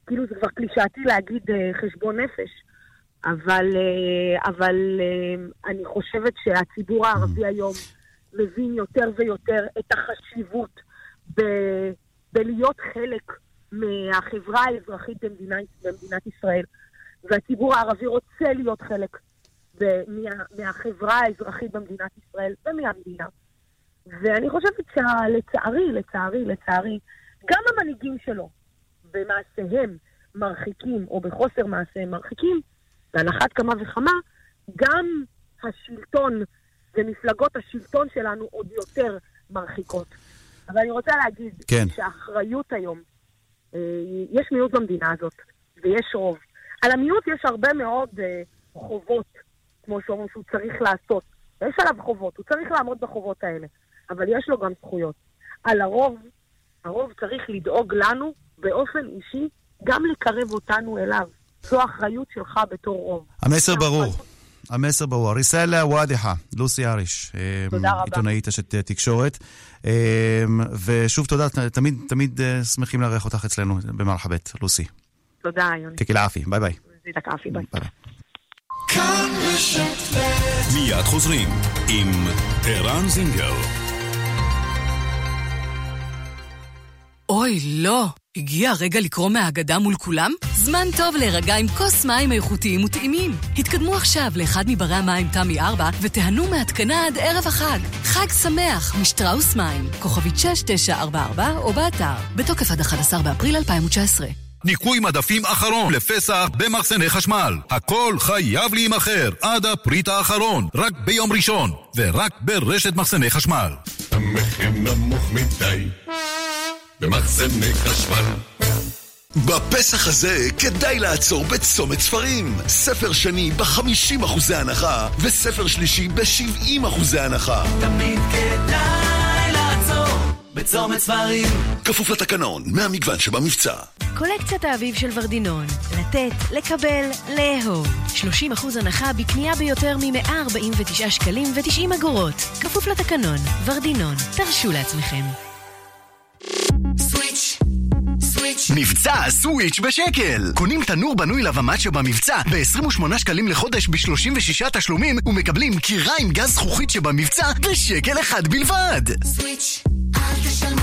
כאילו זה כבר קלישאתי להגיד uh, חשבון נפש, אבל, uh, אבל uh, אני חושבת שהציבור הערבי היום מבין יותר ויותר את החשיבות ב- בלהיות חלק מהחברה האזרחית במדינה, במדינת ישראל. והציבור הערבי רוצה להיות חלק מהחברה האזרחית במדינת ישראל ומהמדינה. ואני חושבת שלצערי, לצערי, לצערי, גם המנהיגים שלו במעשיהם מרחיקים, או בחוסר מעשיהם מרחיקים, ועל אחת כמה וכמה, גם השלטון ומפלגות השלטון שלנו עוד יותר מרחיקות. אבל אני רוצה להגיד כן. שהאחריות היום, אה, יש מיעוט במדינה הזאת, ויש רוב. על המיעוט יש הרבה מאוד אה, חובות, כמו שאומרים שהוא צריך לעשות. יש עליו חובות, הוא צריך לעמוד בחובות האלה, אבל יש לו גם זכויות. על הרוב, הרוב צריך לדאוג לנו באופן אישי, גם לקרב אותנו אליו. זו האחריות שלך בתור רוב. המסר ברור. המסר ברור. رسالة واضحة, לוסי אריש. תודה רבה. עיתונאית אשת תקשורת. ושוב תודה, תמיד, תמיד שמחים לארח אותך אצלנו במרחאבית, לוסי. תודה, יוני. يعطيكي العافية, ביי ביי. يزيدك عافية, ביי. ביי. מיד חוזרים עם ערן זינגר. אוי, לא. הגיע הרגע לקרוא מהאגדה מול כולם? זמן טוב להירגע עם כוס מים איכותיים וטעימים. התקדמו עכשיו לאחד מברי המים תמי 4 ותיהנו מהתקנה עד ערב החג. חג שמח משטראוס מים. כוכבית 6944 או באתר. בתוקף עד 11 באפריל 2019. ניקוי מדפים אחרון לפסח במחסני חשמל. הכל חייב להימכר עד הפריט האחרון, רק ביום ראשון, ורק ברשת מחסני חשמל. המחיר נמוך מדי במחסני חשמל בפסח הזה כדאי לעצור בצומת ספרים. ספר שני ב-50% הנחה, וספר שלישי ב-70% הנחה. תמיד כדאי בצומת ספרים. כפוף לתקנון, מהמגוון שבמבצע. קולקציית האביב של ורדינון. לתת, לקבל, לאהוב. 30% הנחה בקנייה ביותר מ-149 שקלים ו-90 אגורות. כפוף לתקנון. ורדינון. תרשו לעצמכם. מבצע סוויץ' בשקל! קונים תנור בנוי לבמט שבמבצע ב-28 שקלים לחודש ב-36 תשלומים ומקבלים קירה עם גז זכוכית שבמבצע בשקל אחד בלבד! סוויץ', אל תשלמו סוויץ'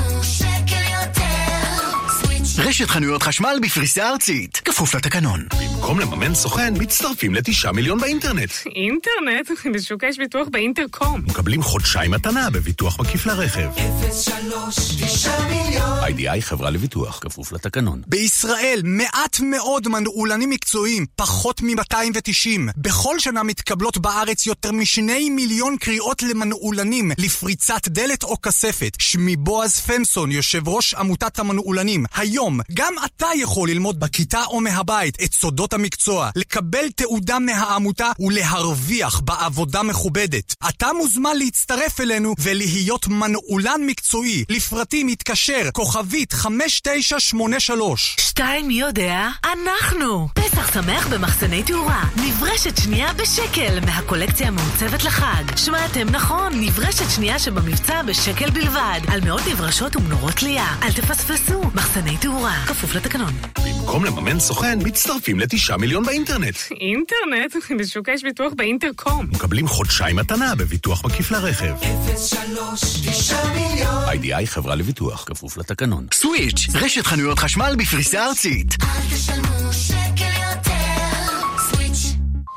רשת חנויות חשמל בפריסה ארצית, כפוף לתקנון. במקום לממן סוכן, מצטרפים לתשעה מיליון באינטרנט. אינטרנט? בשוק יש ביטוח באינטרקום. מקבלים חודשיים מתנה בביטוח מקיף לרכב. 03 9 מיליון איי-די-איי חברה לביטוח, כפוף לתקנון. בישראל מעט מאוד מנעולנים מקצועיים, פחות מ-290. בכל שנה מתקבלות בארץ יותר משני מיליון קריאות למנעולנים, לפריצת דלת או כספת. שמי בועז פנסון, יושב ראש עמותת המנעולנים. היום, גם אתה יכול ללמוד בכיתה או מהבית את סודות המקצוע, לקבל תעודה מהעמותה ולהרוויח בעבודה מכובדת. אתה מוזמן להצטרף אלינו ולהיות מנעולן מקצועי. לפרטים התקשר, כוכבית 5983. שתיים מי יודע? אנחנו! פסח שמח במחסני תאורה. נברשת שנייה בשקל מהקולקציה המעוצבת לחג. שמעתם נכון, נברשת שנייה שבמבצע בשקל בלבד. על מאות נברשות ומנורות תלייה. אל תפספסו, מחסני תאורה. תאורה, כפוף לתקנון. במקום לממן סוכן, מצטרפים לתשעה מיליון באינטרנט. אינטרנט? בשוק יש ביטוח באינטרקום. מקבלים חודשיים מתנה בביטוח מקיף לרכב. 03 9 מיליון איי-די-איי חברה לביטוח, כפוף לתקנון. סוויץ', רשת חנויות חשמל בפריסה ארצית. אל תשלמו שקל יותר סוויץ'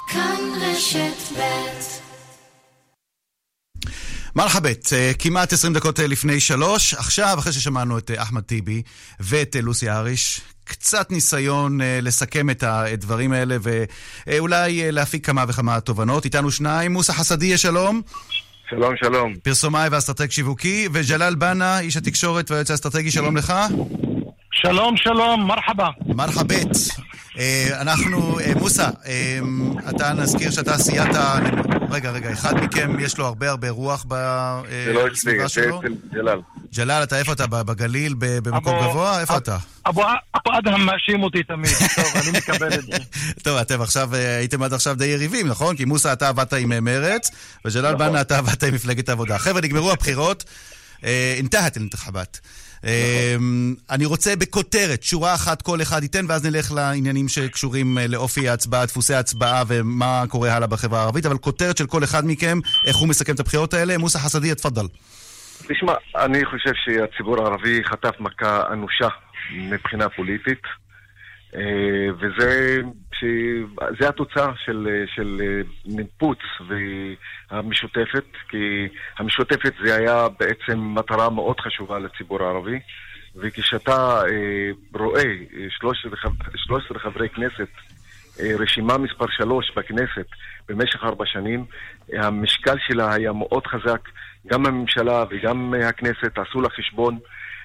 כאן רשת ב' מרחבת, אה, כמעט 20 דקות אה, לפני שלוש. עכשיו, אחרי ששמענו את אה, אחמד טיבי ואת לוסי אריש, קצת ניסיון לסכם את הדברים האלה ואולי להפיק כמה וכמה תובנות. איתנו שניים, מוסא חסדיה, שלום. שלום, שלום. פרסומאי ואסטרטג שיווקי, וג'לאל בנה, איש התקשורת והיועץ האסטרטגי, שלום לך. שלום, שלום, מרחבה. מרחבת. אה, אנחנו, אה, מוסא, אה, אתה נזכיר שאתה סייעת... רגע, רגע, אחד מכם יש לו הרבה הרבה רוח זה לא אצלי, בסביבה זה שלו? אצל ג'לאל. ג'לאל, אתה איפה אתה? בגליל? ב- במקום גבוה? איפה אתה? אבו אדהם מאשים אותי תמיד, טוב, אני מקבל את זה. טוב, אתם עכשיו, הייתם עד עכשיו די יריבים, נכון? כי מוסא, אתה עבדת עם מרץ, וג'לאל נכון. בנה, אתה עבדת עם מפלגת העבודה. חבר'ה, נגמרו הבחירות, אינתהת אל-אינתחאבת. אה, אני רוצה בכותרת, שורה אחת כל אחד ייתן, ואז נלך לעניינים שקשורים אה, לאופי ההצבעה, דפוסי ההצבעה ומה קורה הלאה בחברה הערבית, אבל כותרת של כל אחד מכם, איך הוא מסכם את הבחירות האלה. מוסא חסדי, תפדל. תשמע, אני חושב שהציבור הערבי חטף מכה אנושה מבחינה פוליטית, וזה ש- זה התוצאה של, אה, של אה, ניפוץ והמשותפת, כי המשותפת זה היה בעצם מטרה מאוד חשובה לציבור הערבי, וכשאתה אה, רואה אה, 13, חב- 13 חברי כנסת אה, רשימה מספר שלוש בכנסת במשך ארבע שנים, אה, המשקל שלה היה מאוד חזק, גם הממשלה וגם אה, הכנסת עשו לה חשבון,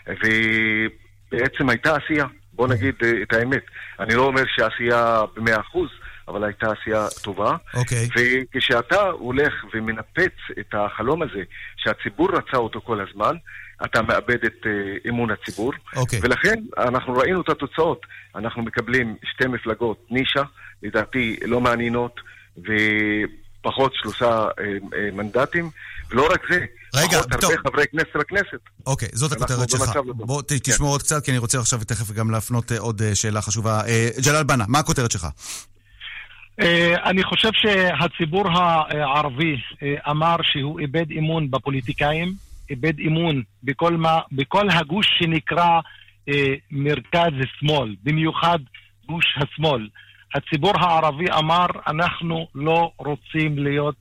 ובעצם הייתה עשייה, בוא נגיד אה, את האמת. אני לא אומר שעשייה במאה אחוז, אבל הייתה עשייה טובה. אוקיי. וכשאתה הולך ומנפץ את החלום הזה, שהציבור רצה אותו כל הזמן, אתה מאבד את uh, אמון הציבור. אוקיי. ולכן אנחנו ראינו את התוצאות. אנחנו מקבלים שתי מפלגות נישה, לדעתי לא מעניינות, ופחות שלושה uh, uh, מנדטים. ולא רק זה, רגע, טוב. הרבה חברי כנסת לכנסת. אוקיי, זאת הכותרת שלך. בוא ת- תשמור עוד קצת, כי אני רוצה עכשיו תכף גם להפנות אה, עוד אה, שאלה חשובה. אה, ג'לאל בנה, מה הכותרת שלך? אני חושב שהציבור הערבי אמר שהוא איבד אמון בפוליטיקאים, איבד אמון בכל, מה, בכל הגוש שנקרא אה, מרכז-שמאל, במיוחד גוש השמאל. הציבור הערבי אמר, אנחנו לא רוצים להיות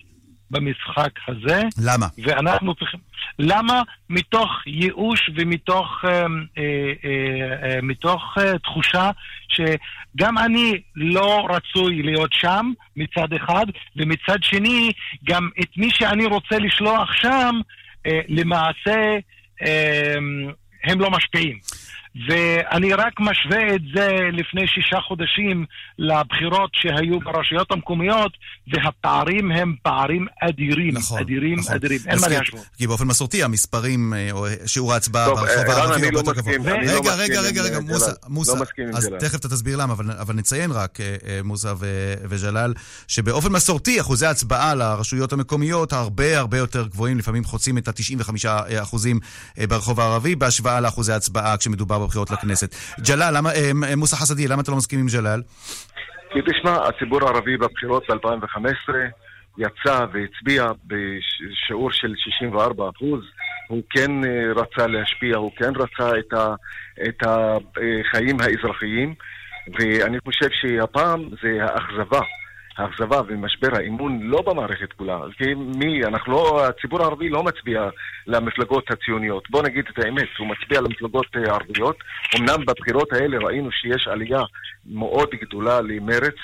במשחק הזה. למה? ואנחנו צריכים... למה? מתוך ייאוש ומתוך אה, אה, אה, אה, מתוך אה, תחושה שגם אני לא רצוי להיות שם מצד אחד, ומצד שני, גם את מי שאני רוצה לשלוח שם, אה, למעשה אה, הם לא משפיעים. ואני רק משווה את זה לפני שישה חודשים לבחירות שהיו ברשויות המקומיות, והפערים הם פערים אדירים, נכון, אדירים, נכון. אדירים, אין מה מסכים. להשוות. כי באופן מסורתי המספרים, אה, או שיעור ההצבעה ברחוב אה, הערבי הרבה לא יותר גבוה. אני לא רגע, רגע, רגע, רגע, אה, מוסא. מוסא, לא עם אז. תכף אתה תסביר למה, אבל- אבל נציין רק, אה, אה, מוסא וג'לאל, שבאופן מסורתי אחוזי ההצבעה לרשויות המקומיות הרבה הרבה יותר גבוהים, לפעמים חוצים את ה-95 אחוזים אה, ברחוב הערבי, בהשוואה לאחוזי ההצבעה כשמדובר בבחירות לכנסת. ג'לאל, למה, אה, מוסא חסדי, למה אתה לא מסכים עם ג'לאל? כי תשמע, הציבור הערבי בבחירות ב-2015 יצא והצביע בשיעור של 64 אחוז. הוא כן אה, רצה להשפיע, הוא כן רצה את, ה, את החיים האזרחיים, ואני חושב שהפעם זה האכזבה. האכזבה ומשבר האמון לא במערכת כולה. כי מי, אנחנו לא, הציבור הערבי לא מצביע למפלגות הציוניות. בוא נגיד את האמת, הוא מצביע למפלגות אה, ערביות. אמנם בבחירות האלה ראינו שיש עלייה מאוד גדולה למרץ,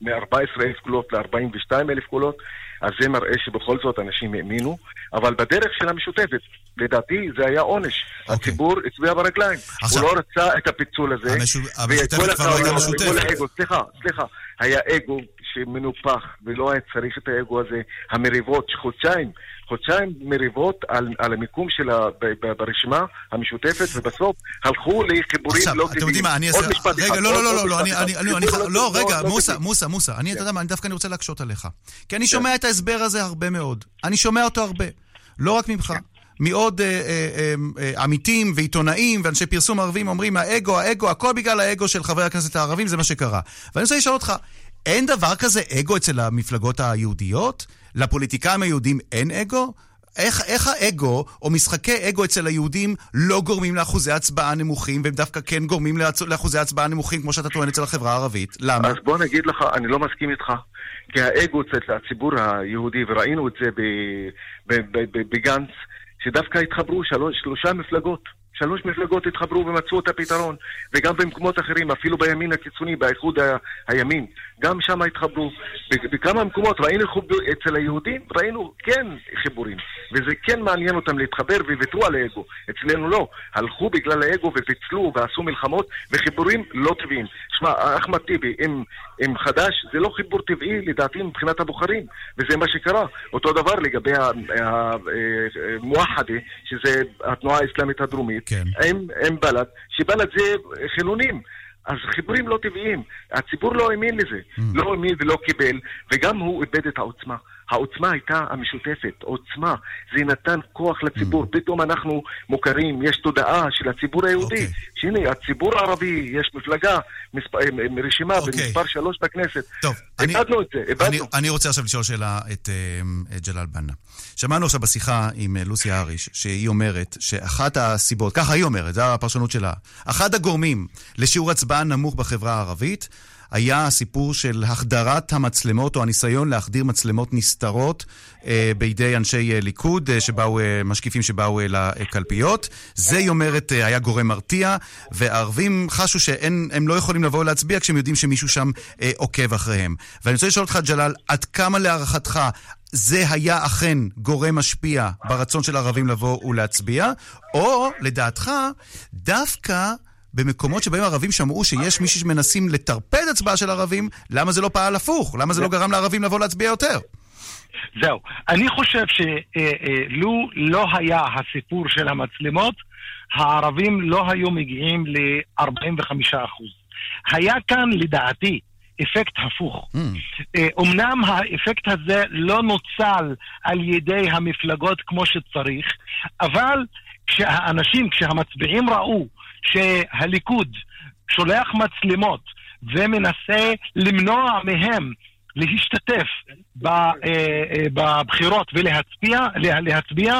מ-14,000 קולות ל-42,000 קולות, אז זה מראה שבכל זאת אנשים האמינו, אבל בדרך של המשותפת, לדעתי זה היה עונש. הציבור הצביע ברגליים. הוא לא רצה את הפיצול הזה. המשותפת כבר לא הייתה משותפת. סליחה, סליחה, היה אגו שמנופח ולא היה צריך את האגו הזה. המריבות, חודשיים, חודשיים מריבות על, על המיקום שלה ב- ב- ברשימה המשותפת, ובסוף הלכו לחיבורים עכשיו, לא אתם טבעיים. יודעים מה, אני עוד אעשה... משפט רגע, אחד, לא, עוד- לא, לא, עוד לא, אני, אני. אני, אני, לא, לא- רגע, לא מוסא, טבעי. מוסא, מוסא, אני, אתה יודע מה, אני דווקא רוצה להקשות עליך. כי כן. אני שומע את ההסבר הזה הרבה מאוד. אני שומע אותו הרבה. לא רק ממך. מעוד אה, אה, אה, עמיתים ועיתונאים ואנשי פרסום ערבים אומרים, האגו, האגו, הכל בגלל האגו של חברי הכנסת הערבים, זה מה שקרה. ואני רוצה לשאול אותך, אין דבר כזה אגו אצל המפלגות היהודיות? לפוליטיקאים היהודים אין אגו? איך, איך האגו, או משחקי אגו אצל היהודים, לא גורמים לאחוזי הצבעה נמוכים, והם דווקא כן גורמים לאחוזי הצבעה נמוכים, כמו שאתה טוען אצל החברה הערבית? למה? אז בוא נגיד לך, אני לא מסכים איתך. כי האגו אצל הציבור היהודי, וראינו את זה בגנץ, שדווקא התחברו שלוש, שלושה מפלגות. שלוש מפלגות התחברו ומצאו את הפתרון, וגם במקומות אחרים, אפילו בימין הקיצוני, באיחוד ה- הימין, גם שם התחברו. בכמה מקומות ראינו חיבור, אצל היהודים, ראינו כן חיבורים, וזה כן מעניין אותם להתחבר וויתרו על האגו. אצלנו לא. הלכו בגלל האגו ופיצלו ועשו מלחמות, וחיבורים לא טבעיים. שמע, אחמד טיבי עם, עם חד"ש, זה לא חיבור טבעי לדעתי מבחינת הבוחרים, וזה מה שקרה. אותו דבר לגבי המואחדה, שזה התנועה האסלאמית הדרומית, כן. עם, עם בל"ד, שבל"ד זה חילונים. אז חיבורים לא טבעיים. הציבור לא האמין לזה. Mm. לא האמין ולא קיבל, וגם הוא איבד את העוצמה. העוצמה הייתה המשותפת, עוצמה. זה נתן כוח לציבור. Mm. פתאום אנחנו מוכרים, יש תודעה של הציבור היהודי. אוקיי. שהנה, הציבור הערבי, יש מפלגה, מספ... רשימה אוקיי. במספר שלוש בכנסת. טוב, אני, איבדנו את זה, אני, איבדנו. אני רוצה עכשיו לשאול שאלה את, אה, את ג'לאל בנה. שמענו עכשיו בשיחה עם אה, לוסי אריש, שהיא אומרת שאחת הסיבות, ככה היא אומרת, זו הפרשנות שלה, אחד הגורמים לשיעור הצבעה נמוך בחברה הערבית היה הסיפור של החדרת המצלמות, או הניסיון להחדיר מצלמות נסתרות אה, בידי אנשי אה, ליכוד, אה, שבאו, משקיפים שבאו לקלפיות. זה, היא אומרת, היה גורם מרתיע, והערבים חשו שהם לא יכולים לבוא להצביע כשהם יודעים שמישהו שם עוקב אחריהם. ואני רוצה לשאול אותך, ג'לאל, עד כמה להערכתך זה היה אכן גורם משפיע ברצון של הערבים לבוא ולהצביע, או לדעתך, דווקא במקומות שבהם הערבים שמעו שיש מישהו שמנסים לטרפד הצבעה של ערבים, למה זה לא פעל הפוך? למה זה לא גרם לערבים לבוא להצביע יותר? זהו. אני חושב שלו לא היה הסיפור של המצלמות, הערבים לא היו מגיעים ל-45%. היה כאן, לדעתי, אפקט הפוך. אה, אומנם האפקט הזה לא נוצל על ידי המפלגות כמו שצריך, אבל כשהאנשים, כשהמצביעים ראו שהליכוד שולח מצלמות ומנסה למנוע מהם להשתתף אה, אה, בבחירות ולהצביע, לה, להצביע,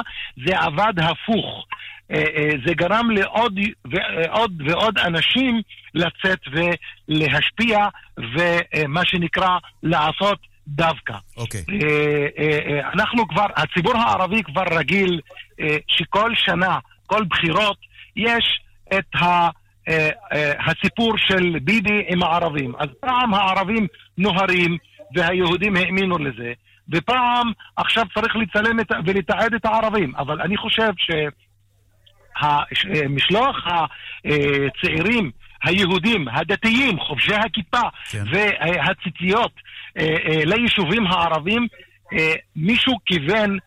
זה עבד הפוך. אה, זה גרם לעוד ועוד ועוד אנשים לצאת ולהשפיע, ומה שנקרא לעשות דווקא. אוקיי. אה, אנחנו כבר, הציבור הערבי כבר רגיל שכל שנה, כל בחירות, יש את ה... אה, אה, הסיפור של ביבי עם הערבים. אז פעם הערבים נוהרים והיהודים האמינו לזה, ופעם עכשיו צריך לצלם את, ולתעד את הערבים. אבל אני חושב שמשלוח הצעירים היהודים, הדתיים, חובשי הכיפה כן. והציציות אה, אה, ליישובים הערבים, אה, מישהו כיוון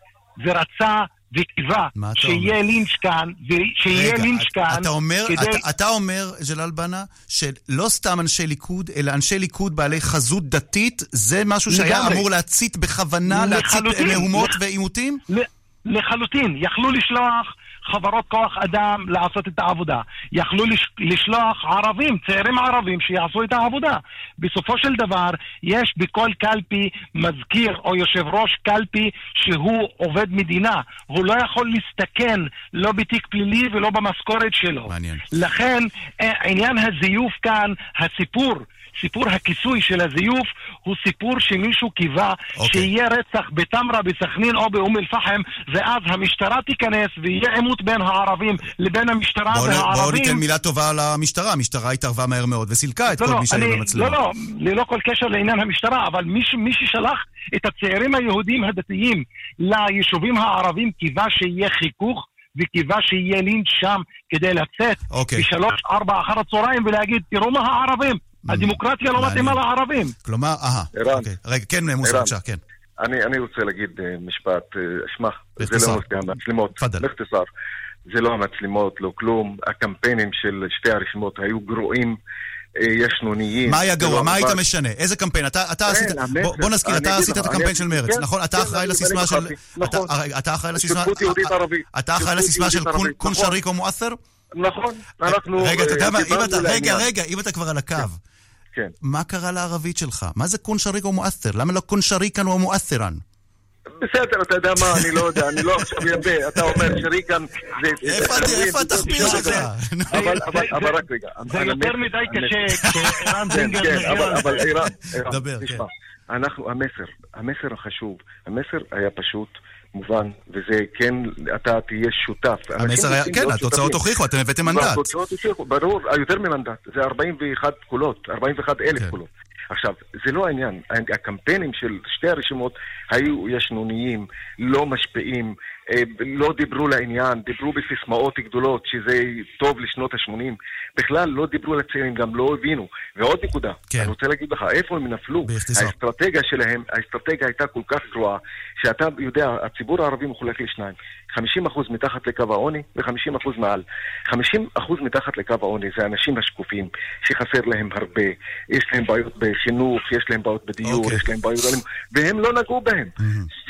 ורצה וקיווה שיהיה? לינץ' כאן, ושיהיה רגע, לינץ' כאן, אתה אומר, כדי... אתה, אתה אומר, ג'לאל בנה, שלא סתם אנשי ליכוד, אלא אנשי ליכוד בעלי חזות דתית, זה משהו שהיה לגמרי. אמור להצית בכוונה, להצית לחלוטין. מהומות לח- ועימותים? לחלוטין. יכלו לשלוח חברות כוח אדם לעשות את העבודה. יכלו לש- לשלוח ערבים, צעירים ערבים, שיעשו את העבודה. בסופו של דבר, יש בכל קלפי מזכיר או יושב ראש קלפי שהוא עובד מדינה. הוא לא יכול להסתכן לא בתיק פלילי ולא במשכורת שלו. מעניין. לכן, אה, עניין הזיוף כאן, הסיפור, סיפור הכיסוי של הזיוף, הוא סיפור שמישהו קיווה אוקיי. שיהיה רצח בתמרה, בסכנין או באום אל-פחם, ואז המשטרה תיכנס ויהיה עימות בין הערבים לבין המשטרה בואו נ- בואו והערבים. ניתן מילה טובה למשטרה. המשטרה התערבה מהר מאוד וסילקה את לא, כל לא, מי שהיה במצלמה. לא, לא, ללא כל קשר לעניין המשטרה, אבל מי, מי ששלח את הצעירים היהודים הדתיים ליישובים הערבים קיווה שיהיה חיכוך וקיווה שיהיה לינץ' שם כדי לצאת אוקיי. בשלוש, ארבע אחר הצהריים ולהגיד, תראו מה הערבים, הדמוקרטיה לא. מתאימה לערבים. כלומר, אהה. אוקיי. רגע, כן, מוסי, ערן. בבקשה, כן. אני, אני רוצה להגיד אה, משפט, אה, שמע, זה. לא נושא המצלמות, תפדל. באחתיסאר. זה לא המצלמות, לא כלום. הקמפיינים של שתי הרשימות היו גרועים. אה, ישנוניים. מה היה גרוע? ולא מה היית משנה? איזה קמפיין? אתה אתה אין, עשית... המסר- בוא- בוא נזכיר, אתה עשית את הקמפיין של מרץ, כן, נכון? אתה כן, אחראי לסיסמה של... אתה- נכון. אתה אחראי לסיסמה... אתה אחראי לסיסמה של קון- נכון. שריק או מואת'ר? נכון, אנחנו... רגע, אתה יודע מה. רגע. רגע, אם אתה כבר על הקו. כן. מה קרה לערבית שלך? מה זה קון שריק או מואת'ר? למה לא קון שריקן או מואת'רן? בסדר, אתה יודע מה, אני לא יודע, אני לא עכשיו יפה, אתה אומר שריקן זה... איפה זה- אתה- זה- איפה זה- התחביר זה- שלך? אבל- רק רגע. זה יותר מדי קשה, כשערן כן, זינגר כן, אבל- ערן, ערן, דבר, תשמע, כן. אנחנו, המסר, המסר החשוב, המסר היה פשוט, מובן, וזה כן, אתה תהיה שותף. המסר היה... רוצים כן, התוצאות. הוכיחו, אתם הבאתם מנדט. והתוצאות הוכיחו, ברור, יותר ממנדט, זה 41 קולות, 41 כן. אלף קולות. עכשיו, זה לא העניין, הקמפיינים של שתי הרשימות היו ישנוניים, לא משפיעים, אה, לא דיברו לעניין, דיברו בסיסמאות גדולות שזה טוב לשנות ה-80, בכלל לא דיברו לצעירים, גם לא הבינו. ועוד נקודה, כן. אני רוצה להגיד לך, איפה הם נפלו? באכתיסר. האסטרטגיה שלהם, האסטרטגיה הייתה כל כך גרועה, שאתה יודע, הציבור הערבי מחולק לשניים. 50% מתחת לקו העוני ו-50% מעל. 50% מתחת לקו העוני זה האנשים השקופים, שחסר להם הרבה. יש להם בעיות בחינוך, יש להם בעיות בדיור, אוקיי. יש להם בעיות... והם לא נגעו בהם.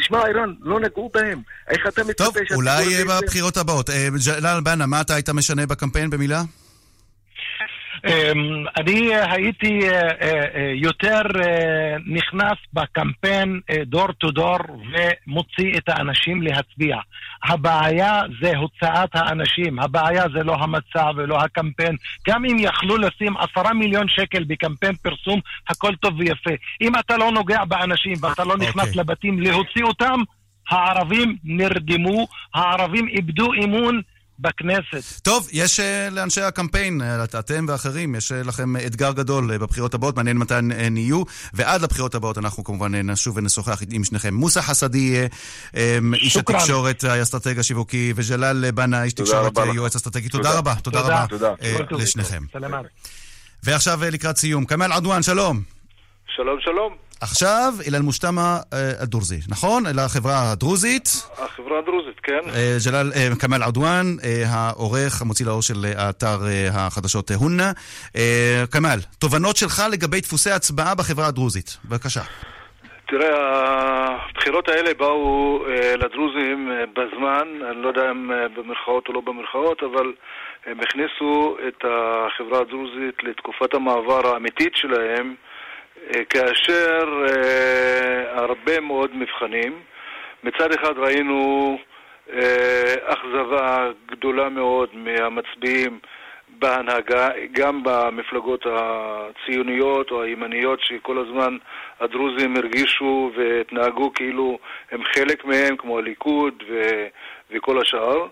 תשמע, ערן, לא נגעו בהם. איך אתה מצפה טוב, אולי? בבחירות הבאות. אה, ג'לאל בנה, מה אתה היית משנה בקמפיין במילה? אמ, אני אה, הייתי אה, אה, יותר נכנס בקמפיין דור טו דור ומוציא את האנשים להצביע. הבעיה זה הוצאת האנשים, הבעיה זה לא המצע ולא הקמפיין. גם אם יכלו לשים עשרה מיליון שקל בקמפיין פרסום, הכל טוב ויפה. אם אתה לא נוגע באנשים ואתה לא נכנס אוקיי. לבתים להוציא אותם, הערבים נרדמו, הערבים איבדו אמון בכנסת. טוב, יש אה, לאנשי הקמפיין, אה, אתם ואחרים, יש אה, לכם אתגר גדול בבחירות הבאות, מעניין מתי הן נהיו, ועד לבחירות הבאות אנחנו כמובן נשוב ונשוחח עם שניכם. מוסא חסדי, אה, איש. התקשורת האסטרטגי השיווקי, וג'לאל בנה, איש תודה תקשורת. יועץ אסטרטגי. תודה. תודה רבה, תודה תודה. רבה. לשניכם. ועכשיו לקראת סיום, כמאל עדואן, שלום. שלום, שלום. עכשיו אל אל-מושתמע אה, הדרוזי, נכון? אל החברה הדרוזית. החברה הדרוזית, כן? אה, ג'לאל, אה, כמאל עדואן, העורך, המוציא לאור של האתר החדשות הונא. אה, כמאל, תובנות שלך לגבי דפוסי הצבעה בחברה הדרוזית. בבקשה. תראה, הבחירות האלה באו לדרוזים בזמן, אני לא יודע אם במרכאות או לא במרכאות, אבל הם הכניסו את החברה הדרוזית לתקופת המעבר האמיתית שלהם, כאשר אה, הרבה מאוד מבחנים. מצד אחד ראינו אה, אכזבה גדולה מאוד מהמצביעים בהנהגה, גם במפלגות הציוניות או הימניות שכל הזמן הדרוזים הרגישו והתנהגו כאילו הם חלק מהם, כמו הליכוד ו- וכל השאר.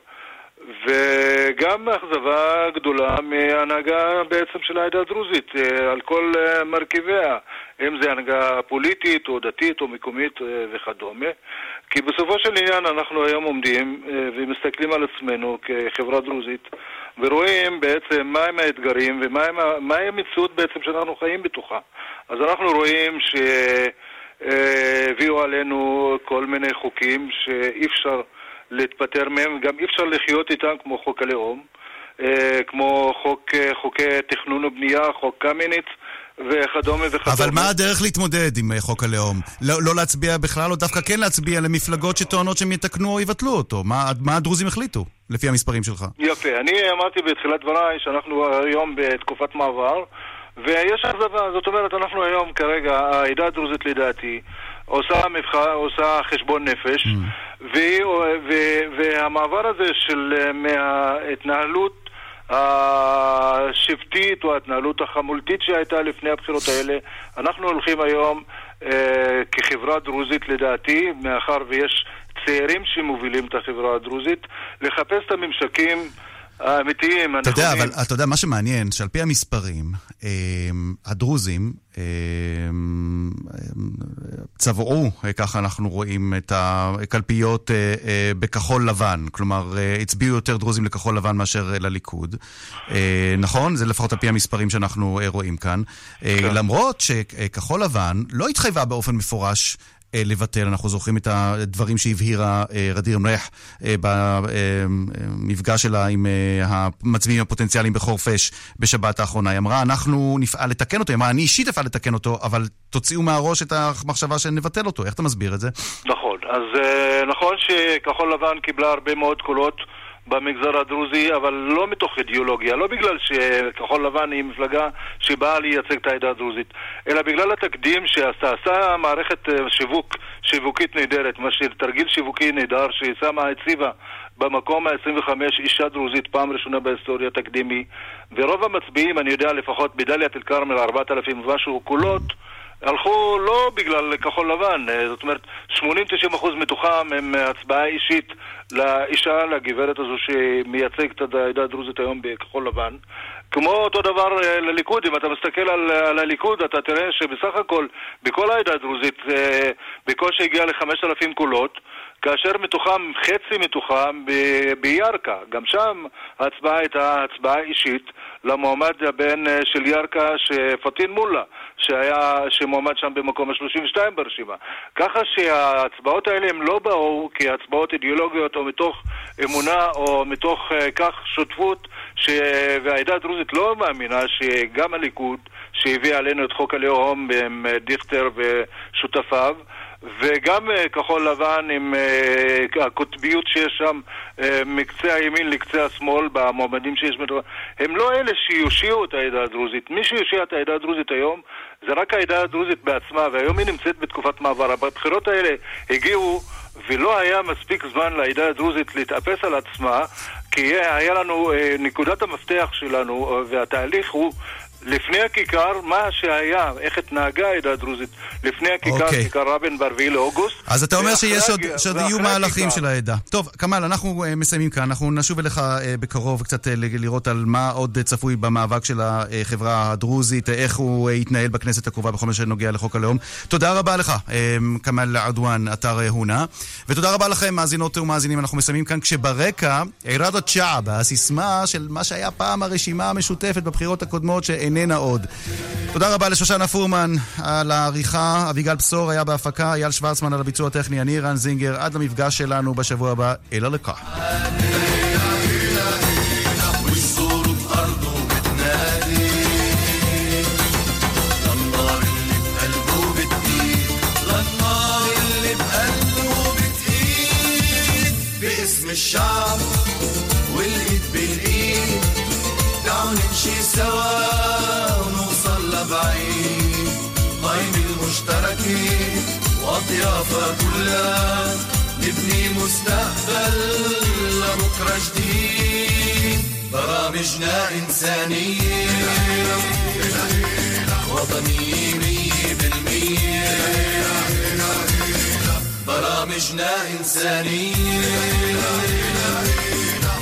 וגם אכזבה גדולה מההנהגה בעצם של העדה הדרוזית אה, על כל אה, מרכיביה, אם זה הנהגה פוליטית או דתית או מקומית אה, וכדומה. כי בסופו של עניין אנחנו היום עומדים ומסתכלים על עצמנו כחברה דרוזית ורואים בעצם מהם האתגרים ומהי המציאות בעצם שאנחנו חיים בתוכה. אז אנחנו רואים שהביאו עלינו כל מיני חוקים שאי אפשר להתפטר מהם, גם אי אפשר לחיות איתם כמו חוק הלאום, אה, כמו חוק, אה, חוקי תכנון ובנייה, חוק קמיניץ וכדומה וכדומה. אבל מה הדרך להתמודד עם אה, חוק הלאום? לא, לא להצביע בכלל, או דווקא כן להצביע למפלגות שטוענות שהם יתקנו או יבטלו אותו? מה, מה הדרוזים החליטו, לפי המספרים שלך? יפה. אני אמרתי בתחילת דבריי שאנחנו היום בתקופת מעבר, ויש אכזבה. זאת אומרת, אנחנו היום כרגע, העדה הדרוזית לדעתי, עושה מבחר, עושה חשבון נפש, ו, והמעבר הזה של מההתנהלות השבטית או ההתנהלות החמולתית שהייתה לפני הבחירות האלה, אנחנו הולכים היום אה, כחברה דרוזית לדעתי, מאחר ויש צעירים שמובילים את החברה הדרוזית, לחפש את הממשקים האמיתיים, אתה יודע, הנכונים. אבל אתה יודע, מה שמעניין, שעל פי המספרים, אה, הדרוזים אה, צבעו, אה, ככה אנחנו רואים, את הקלפיות אה, אה, בכחול לבן. כלומר, הצביעו יותר דרוזים לכחול לבן מאשר לליכוד. נכון? זה לפחות על פי המספרים שאנחנו רואים כאן. אה, למרות שכחול לבן לא התחייבה באופן מפורש לבטל. אנחנו זוכרים את הדברים שהבהירה אה, רדיר מלך אה, במפגש שלה עם אה, המצביעים הפוטנציאליים בחורפיש בשבת האחרונה. היא אמרה, אנחנו נפעל לתקן אותו. היא אמרה, אני אישית אפעל לתקן אותו, אבל תוציאו מהראש את המחשבה שנבטל אותו. איך אתה מסביר את זה? נכון. אז אה, נכון שכחול לבן קיבלה הרבה מאוד קולות. במגזר הדרוזי, אבל לא מתוך אידיאולוגיה, לא בגלל שכחול לבן היא מפלגה שבאה לייצג את העדה הדרוזית, אלא בגלל התקדים שעשתה. עשה מערכת אה, שיווק, שיווקית נהדרת, מה שתרגיל שיווקי נהדר, שהיא שמה, הציבה במקום ה-25 אישה דרוזית, פעם ראשונה בהיסטוריה תקדימי, ורוב המצביעים, אני יודע לפחות בדאלית אל-כרמל, 4,000 ומשהו קולות, הלכו לא בגלל כחול לבן, אה, זאת אומרת 80-90% מתוכם הם הצבעה אישית לאישה, לגברת הזו שמייצגת את העדה הדרוזית היום בכחול לבן. כמו אותו דבר אה, לליכוד, אם אתה מסתכל על, על הליכוד אתה תראה שבסך הכל בכל העדה הדרוזית אה, בקושי הגיע ל-5,000 קולות כאשר מתוכם, חצי מתוכם בירכא. גם שם ההצבעה הייתה הצבעה אישית למועמד הבן אה, של ירכא, פטין מולה, שהיה, שמועמד שם במקום ה-32 ברשימה. ככה שההצבעות האלה הם לא באו כהצבעות אידיאולוגיות או מתוך אמונה או מתוך uh, כך שותפות, ש... והעדה הדרוזית לא מאמינה שגם הליכוד, שהביא עלינו את חוק הלאום עם אה, דיכטר ושותפיו, וגם uh, כחול לבן עם uh, הקוטביות שיש שם uh, מקצה הימין לקצה השמאל במועמדים שיש בדבר, הם לא אלה שיושיעו את העדה הדרוזית. מי שיושיע את העדה הדרוזית היום זה רק העדה הדרוזית בעצמה, והיום היא נמצאת בתקופת מעבר. הבחירות האלה הגיעו ולא היה מספיק זמן לעדה הדרוזית להתאפס על עצמה, כי היה לנו, נקודת המפתח שלנו, והתהליך הוא לפני הכיכר, מה שהיה, איך התנהגה העדה הדרוזית לפני הכיכר, okay. כיכר רבין ב-4 לאוגוסט. אז אתה אומר שיש עוד, שעוד יהיו מהלכים של העדה. טוב, כמאל, אנחנו uh, מסיימים כאן. אנחנו נשוב אליך uh, בקרוב קצת uh, לראות על מה עוד צפוי במאבק של החברה הדרוזית, איך הוא יתנהל בכנסת הקרובה בכל מה שנוגע לחוק הלאום. תודה רבה לך, כמאל עדואן, אתר הונה. ותודה רבה לכם, מאזינות ומאזינים. אנחנו מסיימים כאן כשברקע, עירדת שעב, הסיסמה של מה שהיה פעם הרשימה המשותפת בבחירות הקודמות, ש... איננה עוד. תודה רבה לשושנה פורמן על העריכה, אביגל בשור היה בהפקה, אייל שוורצמן על הביצוע הטכני, אני רן זינגר, עד למפגש שלנו בשבוע הבא, אלא לכך. المشتركين وأطيافها كلها نبني مستقبل لبكرة جديد. برامجنا إنسانية. وطنية مية بالمية. برامجنا إنسانية.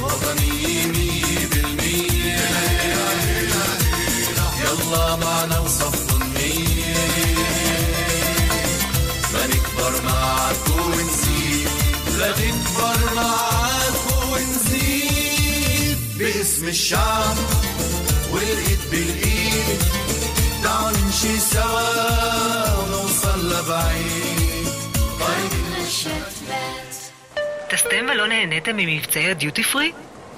وطنية مية بالمية. يلا معنا وصف معاك ونزيد لنكبر معاك ونزيد باسم الشعب والايد بالايد تعالوا نمشي سوا ونوصل لبعيد طيب טסתם ולא נהניתם ממבצעי הדיוטי פרי?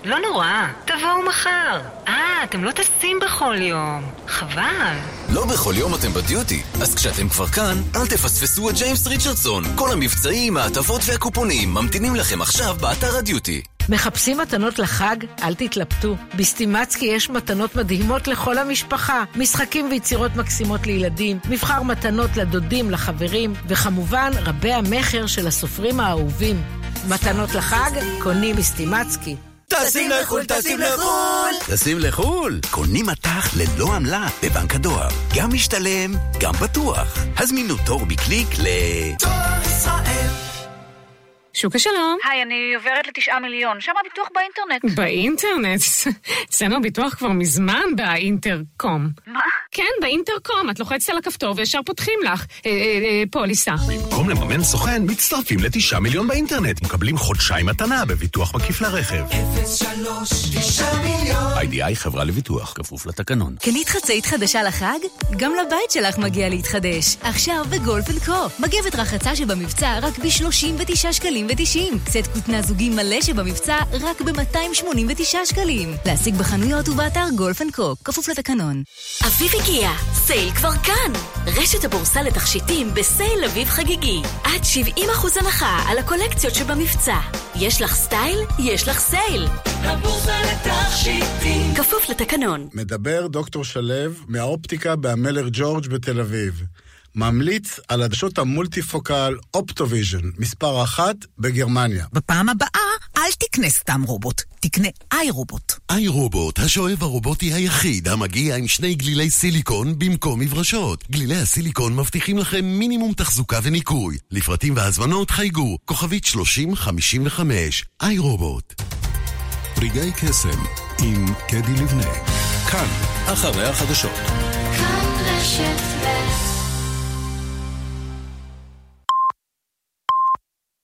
לא נורא, תבואו מחר. אה, אתם לא טסים בכל יום. חבל. לא בכל יום אתם בדיוטי, אז כשאתם כבר כאן, אל תפספסו את ג'יימס ריצ'רדסון. כל המבצעים, ההטבות והקופונים ממתינים לכם עכשיו באתר הדיוטי. מחפשים מתנות לחג? אל תתלבטו. בסטימצקי יש מתנות מדהימות לכל המשפחה. משחקים ויצירות מקסימות לילדים, מבחר מתנות לדודים, לחברים, וכמובן רבי המכר של הסופרים האהובים. מתנות לחג? קונים בסטימצקי. טסים לחו"ל, טסים לחו"ל! טסים לחו"ל? קונים מטח ללא עמלה בבנק הדואר. גם משתלם, גם בטוח. הזמינו תור בקליק ל... תור ישראל. שוק השלום. היי, אני עוברת לתשעה מיליון. שם הביטוח באינטרנט. באינטרנט? אצלנו הביטוח כבר מזמן באינטרקום. מה? כן, באינטרקום. את לוחצת על הכפתור וישר פותחים לך אה, אה, אה, פוליסה. במקום לממן סוכן, מצטרפים לתשעה מיליון באינטרנט. מקבלים חודשיים מתנה בביטוח מקיף לרכב. 03 9 מיליון IDI חברה לביטוח, כפוף לתקנון. קנית חצאית חדשה לחג? גם לבית שלך מגיע להתחדש. עכשיו ב Golf & Co. מגבת רחצה שבמבצע רק ב-39 שקלים ו-90. סט כותנה זוגי מלא שבמבצע רק ב-289 שקלים. להשיג בחנויות ובאתר Golf & Co. כפוף לתקנון. אביב הגיע, סייל כבר כאן. רשת הבורסה לתכשיטים בסייל אביב חגיגי. עד 70% הנחה על הקולקציות שבמבצע. יש לך סטייל? יש לך סייל. הבורסה לתכשיטים כפוף לתקנון. מדבר דוקטור שלו מהאופטיקה בהמלך ג'ורג' בתל אביב. ממליץ על עדשות המולטיפוקל אופטוויז'ן, מספר אחת בגרמניה. בפעם הבאה, אל תקנה סתם רובוט, תקנה iRobot. iRobot, השואב הרובוטי היחיד המגיע עם שני גלילי סיליקון במקום מברשות. גלילי הסיליקון מבטיחים לכם מינימום תחזוקה וניקוי. לפרטים והזמנות חייגו, כוכבית 3055. iRobot. רגעי קסם עם קדי לבנה. כאן, אחרי החדשות. כאן רשת